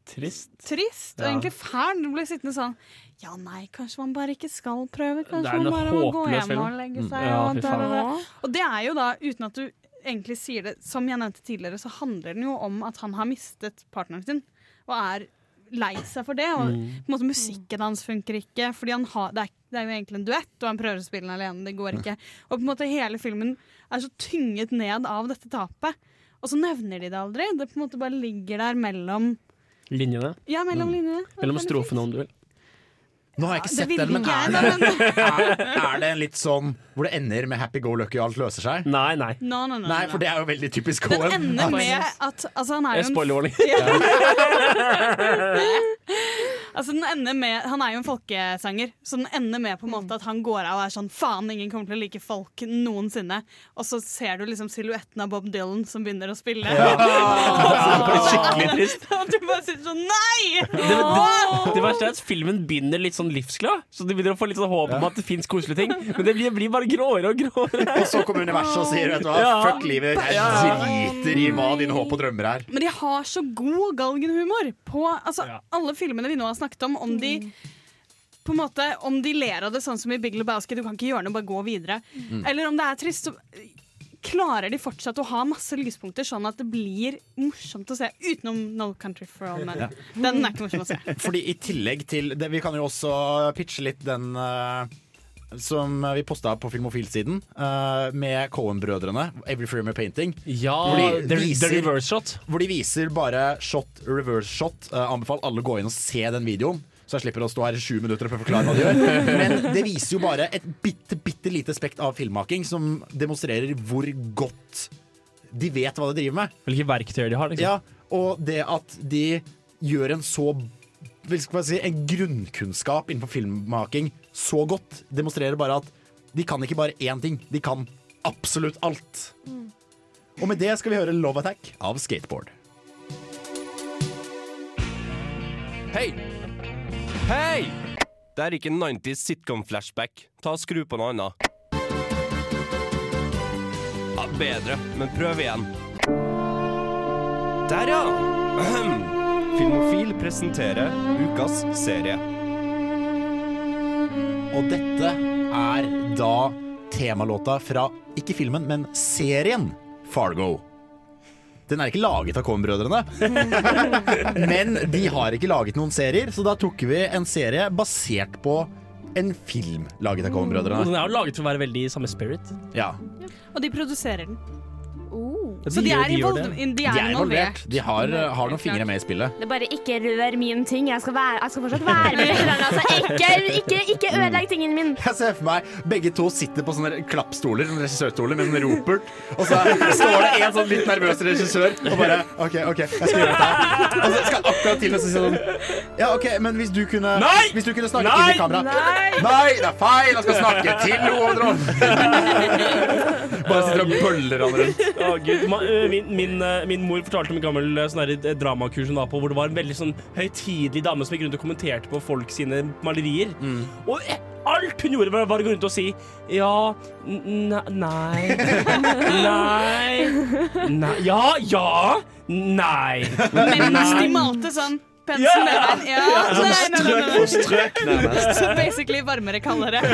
Trist. trist og Ja. egentlig fæl. Du blir sittende sånn Ja, nei, kanskje man bare ikke skal prøve. Kanskje man bare må gå hjem og legge Mm. seg. Ja, og, der, der, da. og det er jo da, uten at du egentlig sier det, som jeg nevnte tidligere, så handler den jo om at han har mistet partneren sin, og er lei seg for det. Og Mm. på en måte musikken hans funker ikke, fordi han har, det, er, det er jo egentlig en duett, og han prøver å spille den alene, det går ikke. Og på en måte hele filmen er så tynget ned av dette tapet. Og så nevner de det aldri. Det på en måte bare ligger der mellom Linjene. Ja, mellom linjene. Er Mellom strofene, om du vil. Nå har jeg ikke sett den, men er det, er, er det en litt sånn hvor det ender med happy go lucky og alt løser seg? Nei, nei. No, no, no, Nei, for det er jo veldig typisk Den Coen. ender med at altså, han er jo en spoilerwarning. altså, den ender med, han er jo en folkesanger, så den ender med på en måte at han går av og er sånn Faen, ingen kommer til å like folk noensinne. Og så ser du liksom silhuetten av Bob Dylan som begynner å spille. Ja. Det blir skikkelig trist. Og du bare sitter sånn Nei! Det, det, det verste er at filmen begynner litt sånn livsglad, så du begynner å få litt sånn håp om at det fins koselige ting. Men det blir, blir gråere og gråere. Og så kommer universet og sier vet du hva, Ja. fuck livet, jeg Ja. driter i hva dine håp og drømmer er. Men de har så god galgenhumor på altså, alle filmene vi nå har snakket om. Om de på en måte, om de ler av det sånn som i Big Lebowski, du kan ikke gjøre noe, bare gå videre. Mm. Eller om det er trist, så klarer de fortsatt å ha masse lyspunkter, sånn at det blir morsomt å se. Utenom No Country for All Men. Ja. Den er ikke morsom å se. Fordi i tillegg til det, Vi kan jo også pitche litt den eh, som vi posta på Filmofil-siden, uh, med Cohen-brødrene. Every Frame of Painting. Ja, Hvor de the- the reverse shot. Hvor de viser bare shot, reverse shot. Uh, anbefal alle å gå inn og se den videoen. Så jeg slipper å stå her i sju minutter og prøve å forklare hva de gjør. Men det viser jo bare et bitte, bitte lite spekt av filmmaking som demonstrerer hvor godt de vet hva de driver med. Hvilke verktøy de har. Liksom. Ja, og det at de gjør en så si, En grunnkunnskap innenfor filmmaking så godt, demonstrerer bare at de kan ikke bare én ting. De kan absolutt alt. Og med det skal vi høre Love Attack av Skateboard. Hei! Hei! Det er ikke 90s sitcom-flashback. Ta og Skru på noe annet. Ja, bedre, men prøv igjen. Der, ja! Filmofil presenterer ukas serie. Og dette er da temalåta fra ikke filmen, men serien Fargo. Den er ikke laget av Coen-brødrene, men de har ikke laget noen serier, så da tok vi en serie basert på en film laget av Coen-brødrene. den er jo laget for å være veldig i samme spirit. Ja. Og de produserer den. Ja, Så de gjør- er, gjør invol det. de De er er involvert. involvert. De har, har noen fingre med i spillet. Det er bare ikke rør min ting. Jeg skal, være, jeg skal fortsatt være med. i Altså, ikke, ikke, ikke ødelegg tingen min. Jeg ser for meg begge to sitter på sånne klappstoler, sånne regissørstoler med en ropert, og så står det en sånn litt nervøs regissør og bare OK, OK, jeg skal gjøre dette. Og så skal akkurat til å si sånn Ja, OK, men hvis du kunne Nei! Hvis du kunne snakke Nei! inn i kamera Nei! Nei, det er feil! Jeg skal snakke til hovedrollen! Bare sitter og bøller han rundt. Å, Gud. Ø, min, min, min mor fortalte om en gammel sånn eh, dramakurs hun var på, hvor det var en veldig sånn høytidelig dame som gikk rundt og kommenterte på folk sine malerier. Og eh, alt hun gjorde, var, å gå rundt og si ja, nei Nei Nei Ja, ja Nei. Mens de malte sånn pensel med den. Ja, Sånn nei, nei, nei, strøk nei. for strøk, nærmest. Så basically varmere, kaldere.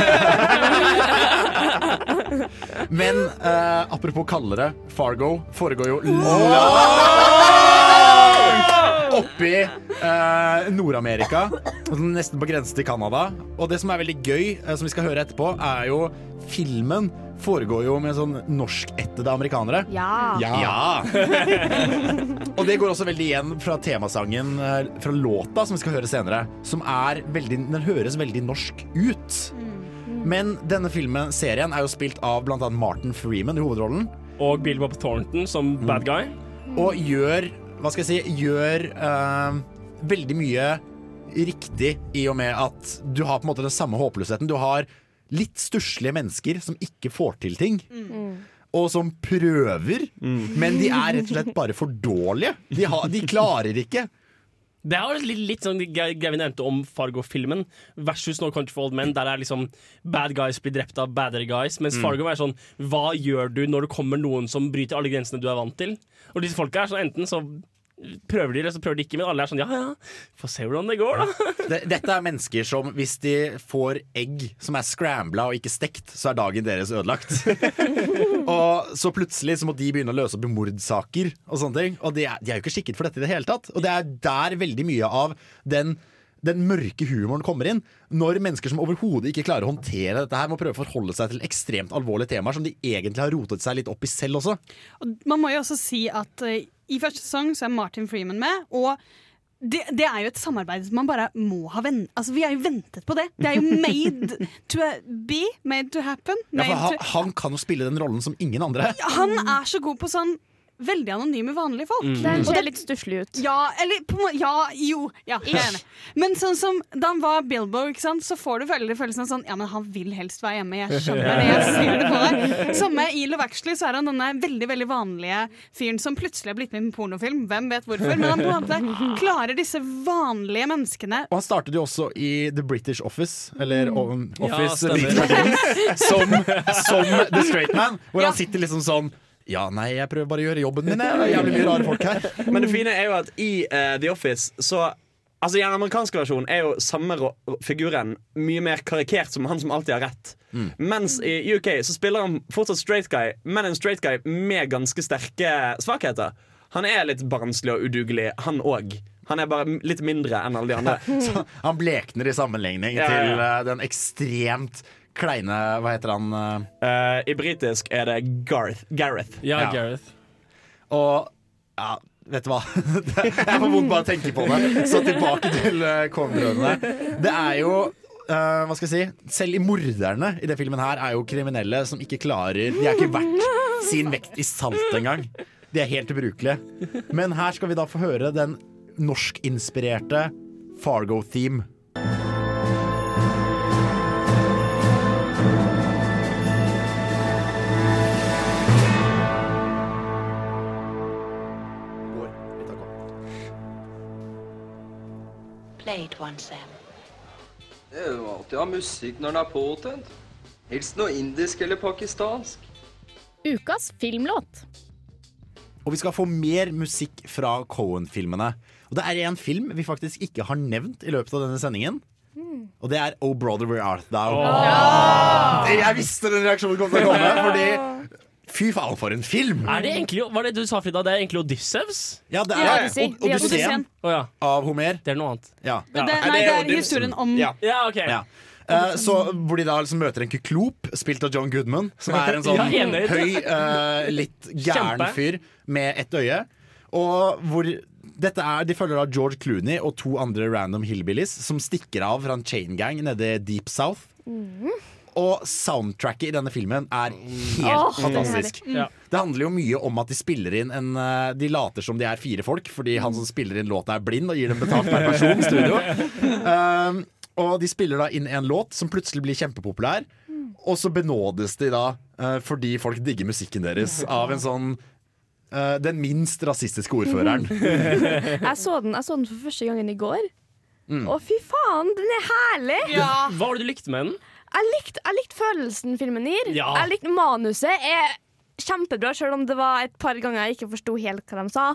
Men eh, apropos kaldere, Fargo foregår jo langt oppi eh, Nord-Amerika, nesten på grensen til Canada. Og det som er veldig gøy, eh, som vi skal høre etterpå, er jo filmen foregår jo med sånn norskættede amerikanere. Ja. Ja. Og det går også veldig igjen fra temasangen eh, fra låta som vi skal høre senere, som er veldig Den høres veldig norsk ut. Men denne filmen, serien, er jo spilt av annet Martin Freeman i hovedrollen. Og Bill Bob Thornton som bad guy. Og gjør, hva skal jeg si, gjør uh, veldig mye riktig i og med at du har på en måte den samme håpløsheten. Du har litt stusslige mennesker som ikke får til ting. Og som prøver, men de er rett og slett bare for dårlige. De, har, de klarer ikke. Det er litt, litt sånn greia vi nevnte om Fargo-filmen versus No Country for Old Men, der er liksom bad guys blir drept av badder guys, mens Mm. Fargo er sånn Hva gjør du når det kommer noen som bryter alle grensene du er vant til? Og disse folka er sånn enten så prøver de, eller så prøver de ikke, men alle er sånn ja ja, få se hvordan det går, da. Dette er mennesker som hvis de får egg som er scrambla og ikke stekt, så er dagen deres ødelagt. og så plutselig så må de begynne å løse opp i mordsaker og sånne ting. Og de er, de er jo ikke skikket for dette i det hele tatt. Og det er der veldig mye av den den mørke humoren kommer inn når mennesker som overhodet ikke klarer å håndtere dette her, må prøve å forholde seg til ekstremt alvorlige temaer som de egentlig har rotet seg litt opp i selv også. Og man må jo også si at eh, i første sesong så er Martin Freeman med, og det, det er jo et samarbeid som man bare må ha ventet Altså, Vi har jo ventet på det. Det er jo made to be, made to happen. Ja, Made for han, han kan jo spille den rollen som ingen andre. han er så god på sånn veldig anonyme, vanlige folk. Mm. Den ser litt stusslig ut. Ja, eller på Ja, jo. Ja. Men sånn som da han var Bilbo, ikke sant, så får du veldig følelsen av sånn Ja, men han vil helst være hjemme. Jeg skjønner det. Jeg ser det på deg. Samme i Love Actually så er han denne veldig veldig vanlige fyren som plutselig har blitt med i en pornofilm. Hvem vet hvorfor? Men han på en måte klarer disse vanlige menneskene Og han startet jo også i The British Office, eller Office Ja, som, som The Straight Man, hvor Ja. han sitter liksom sånn Ja, nei, jeg prøver bare å gjøre jobben min. Det er jævlig mye rare folk her. Men det fine er jo at i uh, The Office så Altså I den amerikanske versjonen er jo samme figuren mye mer karikert som han som alltid har rett. Mens i UK så spiller han fortsatt straight guy, men en straight guy med ganske sterke svakheter. Han er litt barnslig og udugelig, han òg. Han er bare litt mindre enn alle de andre. Så han blekner i sammenligning ja, ja. til uh, den ekstremt kleine Hva heter han? eh? Eh, I britisk er det Garth. Gareth. Ja, Ja. Gareth. Og ja, vet du hva? jeg får vondt bare å tenke på det. Så tilbake til uh, Coen-brødrene. Det er jo uh, hva skal jeg si? Selv i morderne i det filmen her er jo kriminelle som ikke klarer De er ikke verdt sin vekt i salt engang. De er helt ubrukelige. Men her skal vi da få høre den norskinspirerte Fargo-theme. Play it once, Sam. Det er jo alltid å ha musikk når den er påtent. Helst noe indisk eller pakistansk. Ukas filmlåt. Og vi skal få mer musikk fra Cohen-filmene. Og det er en film vi faktisk ikke har nevnt i løpet av denne sendingen. Og det er Oh Brother Where Art Thou. Jeg visste den reaksjonen kom til å komme, fordi Fy faen, for en film! Er det egentlig, Hva er det du sa, Frida? Det er egentlig Odyssevs? Ja, det er Ja, Od- Odyssey. Odysseen Oh, ja. av Homer. Det er noe annet. Ja. Men det, nei, det er historien om Ja. Ja, ok. Ja. Eh, så Hvor de da liksom møter en kyklop, spilt av John Goodman, som er en sånn Ja, høy, uh, litt gæren Kjempe. fyr med ett øye. Og hvor dette er, De følger da George Clooney og to andre random hillbillies som stikker av fra en chain gang nede i Deep South. Og soundtracket i denne filmen er helt oh, fantastisk. det er det. Ja. Det handler jo mye om at de spiller inn en eh, De later som de er fire folk, fordi han som spiller inn låta er blind og gir dem betalt per person studio. Um, og de spiller da inn en låt som plutselig blir kjempepopulær. Og så benådes de da uh, fordi folk digger musikken deres av en sånn uh, den minst rasistiske ordføreren. Jeg så den, jeg så den for første gangen i går. Mm. Å, fy faen, den er herlig! Hva var det du likte med den? Jeg likte, jeg likte følelsen filmen gir. Ja. Jeg likte Manuset er kjempebra, selv om det var et par ganger jeg ikke forsto helt hva de sa.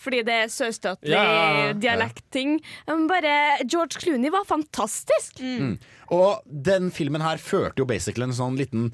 Fordi det er sørstatlig Ja, dialektting. Men bare George Clooney var fantastisk. Mm. Og den filmen her førte jo basically en sånn liten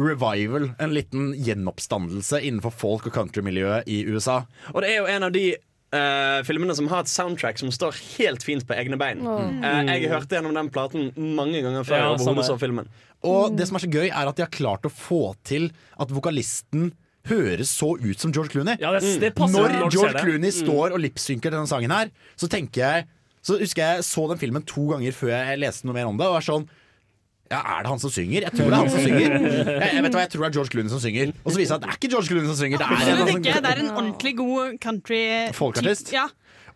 revival, en liten gjenoppstandelse innenfor folk- og countrymiljøet i USA. Og det er jo en av de eh, filmene som har et soundtrack som står helt fint på egne bein. Mm. Uh, jeg hørte gjennom den platen mange ganger før Ja, jeg så filmen. Og det som er så gøy, er at de har klart å få til at vokalisten høres så ut som George Clooney. Ja, det- det når, når George. Clooney Mm. står og lipsynker til denne sangen her, så tenker jeg Så husker jeg så den filmen to ganger før jeg leste noe mer om det. Og var sånn ja, Er det han som synger? Jeg tror det er han som synger. Jeg, jeg vet hva, jeg tror det er George Clooney som synger. Og så viser det seg at det er ikke George Clooney som synger. Det er en ikke. Det er en ordentlig god country Folkartist? Ja.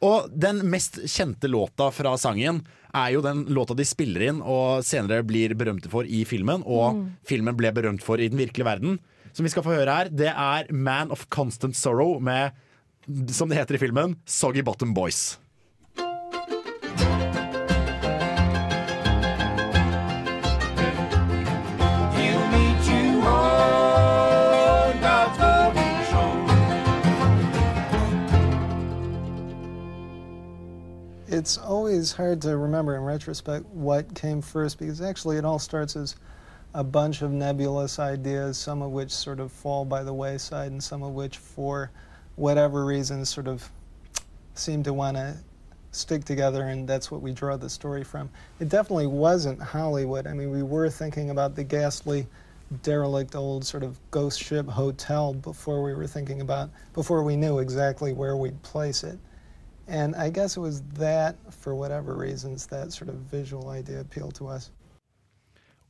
Og den mest kjente låta fra sangen er jo den låta de spiller inn og senere blir berømte for i filmen, og Mm. filmen ble berømt for i den virkelige verden. Som vi skal få høre her, det er Man of Constant Sorrow med, som det heter i filmen, Soggy Bottom Boys. It's always hard to remember in retrospect what came first because actually it all starts as a bunch of nebulous ideas, some of which sort of fall by the wayside, and some of which, for whatever reason, sort of seem to want to stick together, and that's what we draw the story from. It definitely wasn't Hollywood. I mean, we were thinking about the ghastly, derelict old sort of ghost ship hotel before we were thinking about, before we knew exactly where we'd place it. And I guess it was that, for whatever reasons, that sort of visual idea appealed to us.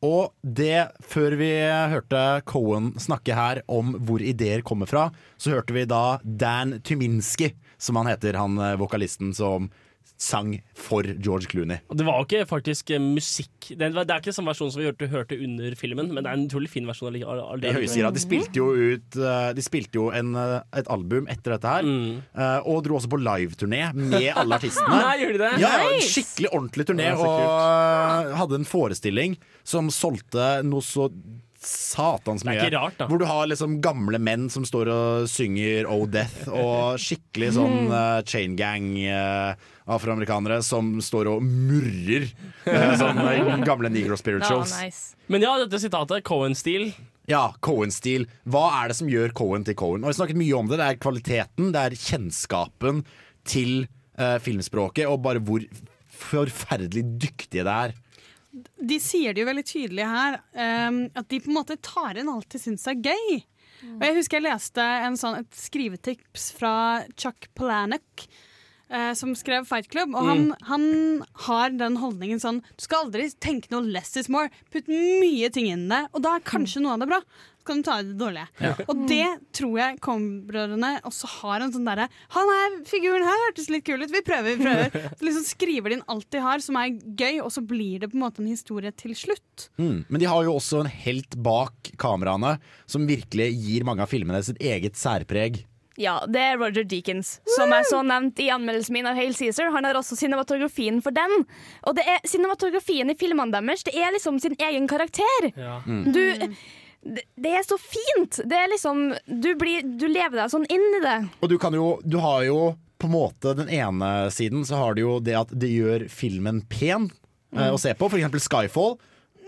Og det, før vi hørte Cohen snakke her om hvor ideer kommer fra, så hørte vi da Dan Tyminski, som han heter, han eh, vokalisten som sang for George Clooney. Og det var jo ikke faktisk eh, musikk Det, er ikke samme versjon som vi hørte, hørte under filmen, men det er en utrolig fin versjon. I høyeste grad. De spilte jo ut eh, De spilte jo en, eh, et album etter dette her, mm. og dro også på liveturné med alle artistene. Nei, gjorde de det? Ja, ja, en Nice! skikkelig ordentlig turné, Ja, og hadde en forestilling som solgte noe så satans mye. rart. Hvor du har liksom gamle menn som står og synger Oh Death, og skikkelig sånn uh, chain gang eh, afroamerikanere som står og murrer. eh, sånn eh, gamle negro spirituals. Men ja, dette sitatet, Cohen-stil. Ja, Cohen-stil. Hva er det som gjør Cohen til Cohen? Og Vi har snakket mye om det. Det er kvaliteten, det er kjennskapen til eh, filmspråket, og bare hvor forferdelig dyktige det er. De sier det jo veldig tydelig her, um, at de på en måte tar inn alt de syns er gøy. Og jeg husker jeg leste en sånn, et skrivetips fra Chuck Palahniuk. Eh, som skrev Fight Club, og han, Mm. han har den holdningen sånn Du skal aldri tenke noe less is more. Putt mye ting inn i det, og da er kanskje noe av det bra. Så kan du ta ut det dårlige. Ja. Og det tror jeg Coen-brødrene også har en sånn derre Han her figuren her hørtes litt kul ut, vi prøver, vi prøver. Så liksom skriver de inn alt de har som er gøy, og så blir det på en måte en historie til slutt. Mm. Men de har jo også en helt bak kameraene som virkelig gir mange av filmene sitt eget særpreg. Ja, det er Roger Deakins, som jeg så nevnt i anmeldelsen min av Hail Caesar. Han har også cinematografien for den. Og det er cinematografien i filmene deres Det er liksom sin egen karakter. Ja. Du, det, er så fint! Det er liksom Du, blir, du lever deg sånn inn i det. Og du kan jo Du har jo på en måte den ene siden så har du jo det at det gjør filmen pen eh, Mm. å se på. For eksempel Skyfall.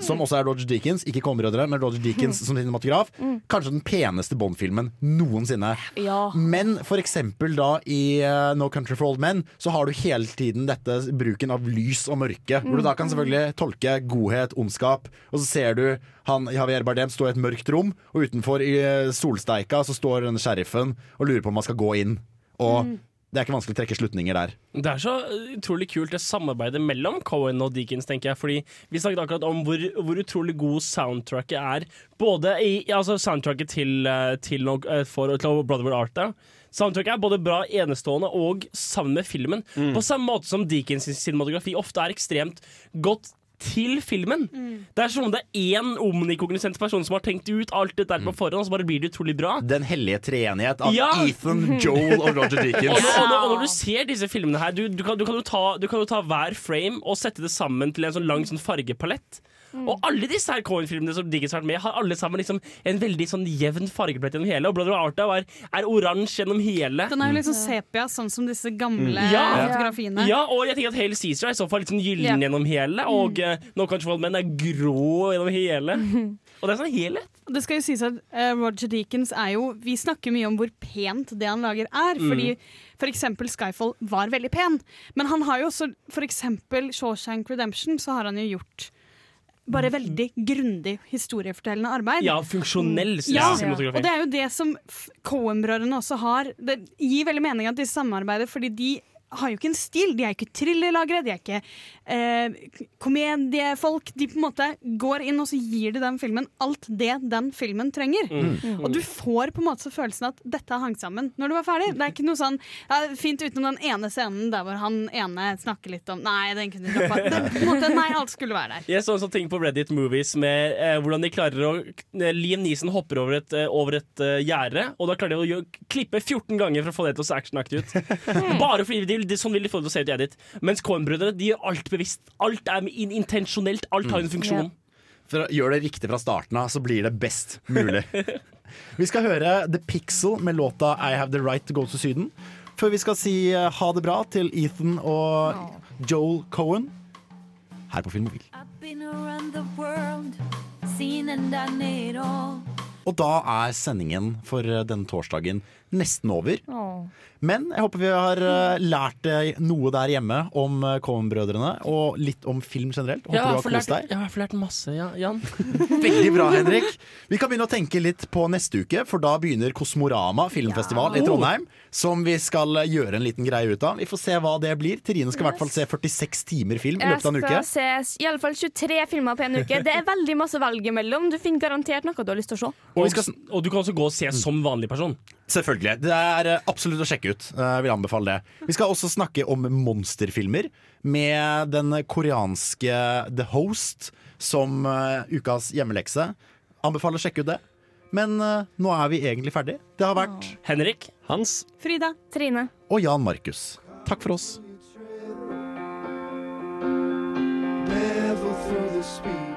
Som også er Roger Deakins, ikke Coen-brødre, men Roger Deakins som cinematograf. Mm. Kanskje den peneste Bond-filmen noensinne. Ja. Men for eksempel da i eh, No Country for Old Men så har du hele tiden dette bruken av lys og mørke. Hvor du da kan selvfølgelig tolke godhet, ondskap, og så ser du han Javier Bardem stå i et mørkt rom, og utenfor i eh, solsteika så står denne sheriffen og lurer på om han skal gå inn. Og Mm. Det er ikke vanskelig å trekke slutninger der. Det er så utrolig kult det samarbeidet mellom Cohen og Deakins, tenker jeg. Fordi vi snakket akkurat om hvor, hvor utrolig god soundtracket er. Både i altså soundtracket til, uh, til, uh, for, til Brotherwood Art. Da. Soundtracket er både bra enestående og sammen med filmen. På samme måte som Deakins cinematografi ofte er ekstremt godt til filmen. Det er som om det er én omnikognisent person som har tenkt ut alt dette der på forhånd, og så bare blir det utrolig bra. Den hellige treenighet av Ja. Ethan, Joel og Roger Og Deakins. når, og, når, og når du ser disse filmene her, du, du, kan, du, kan jo ta, du kan jo ta hver frame og sette det sammen til en sånn lang sånn fargepalett. Og alle disse her Coen-filmene som Dickens har vært med har alle sammen liksom en veldig sånn jevn fargeplett gjennom hele. Og Brother Arta er, er oransje gjennom hele. Den er jo litt sånn sepia, sånn som disse gamle ja. fotografiene. ja, og jeg tenker at Hale Caesar er i så fall litt sånn gyllen yeah. gjennom hele. Og uh, No Control Men er grå gjennom hele. Og det er sånn helhet. Det skal jo sies at uh, Roger Deakins er jo Vi snakker mye om hvor pent det han lager er. Mm. Fordi for eksempel Skyfall var veldig pen. Men han har jo også for eksempel Shawshank Redemption, så har han jo gjort bare veldig grundig historiefortellende arbeid. Ja, funksjonell Ja, cinematografi. og det er jo det som Coen-brødrene også har. Det gir veldig mening at de samarbeider, fordi de har jo ikke en stil. De er ikke thrillerlagere, de er ikke eh, komediefolk. De på en måte går inn og så gir de den filmen alt det den filmen trenger. Mm. Og du får på en måte så følelsen at dette hang sammen når du var ferdig. Det er ikke noe sånn ja, Fint utenom den ene scenen der hvor han ene snakker litt om Nei, den kunne du droppa. På en måte, Nei, alt skulle være der. Jeg så en sånn ting på Reddit Movies med eh, hvordan de klarer å eh, Liam Neeson hopper over et, eh, over et uh, gjerde, og da klarer de å gjøre, klippe 14 ganger for å få det til å se actionaktig ut. Bare fordi de, de, sånn vil de få det til å se ut i edit. Mens Coen-brødrene de gjør alt bevisst. Alt er in intensjonelt. Alt har en funksjon. For å gjøre det riktig fra starten av, så blir det best mulig. Vi skal høre The Pixel med låta I Have The Right To Go To Syden. Før vi skal si eh, ha det bra til Ethan og Joel Cohen her på Filmofil. All. Og da er sendingen for eh, denne torsdagen nesten over. Men jeg håper vi har uh, lært deg noe der hjemme om uh, Coen-brødrene, og litt om film generelt. Håper Ja, du jeg har kost deg. Ja, jeg har fått lært masse, ja, Jan. Veldig bra, Henrik. Vi kan begynne å tenke litt på neste uke, for da begynner Kosmorama filmfestival i Trondheim. Som vi skal eh, gjøre en liten greie ut av. Vi får se hva det blir. Trine skal i hvert fall se 46 timer film i Jeg løpet av en uke. skal se i alle fall 23 filmer på en uke. Det er veldig masse valg mellom. Du finner garantert noe du har lyst til å se. Og, og du kan også gå og se som vanlig person. Selvfølgelig. Det er eh, absolutt å sjekke ut. Jeg vil anbefale det. Vi skal også snakke om monsterfilmer med den koreanske The Host som eh, ukas hjemmelekse. Anbefaler å sjekke ut det. Men eh, nå er vi egentlig ferdig. Det har vært Henrik. Hans. Frida. Trine. Og Jan Markus. Takk for oss. Never through the sweet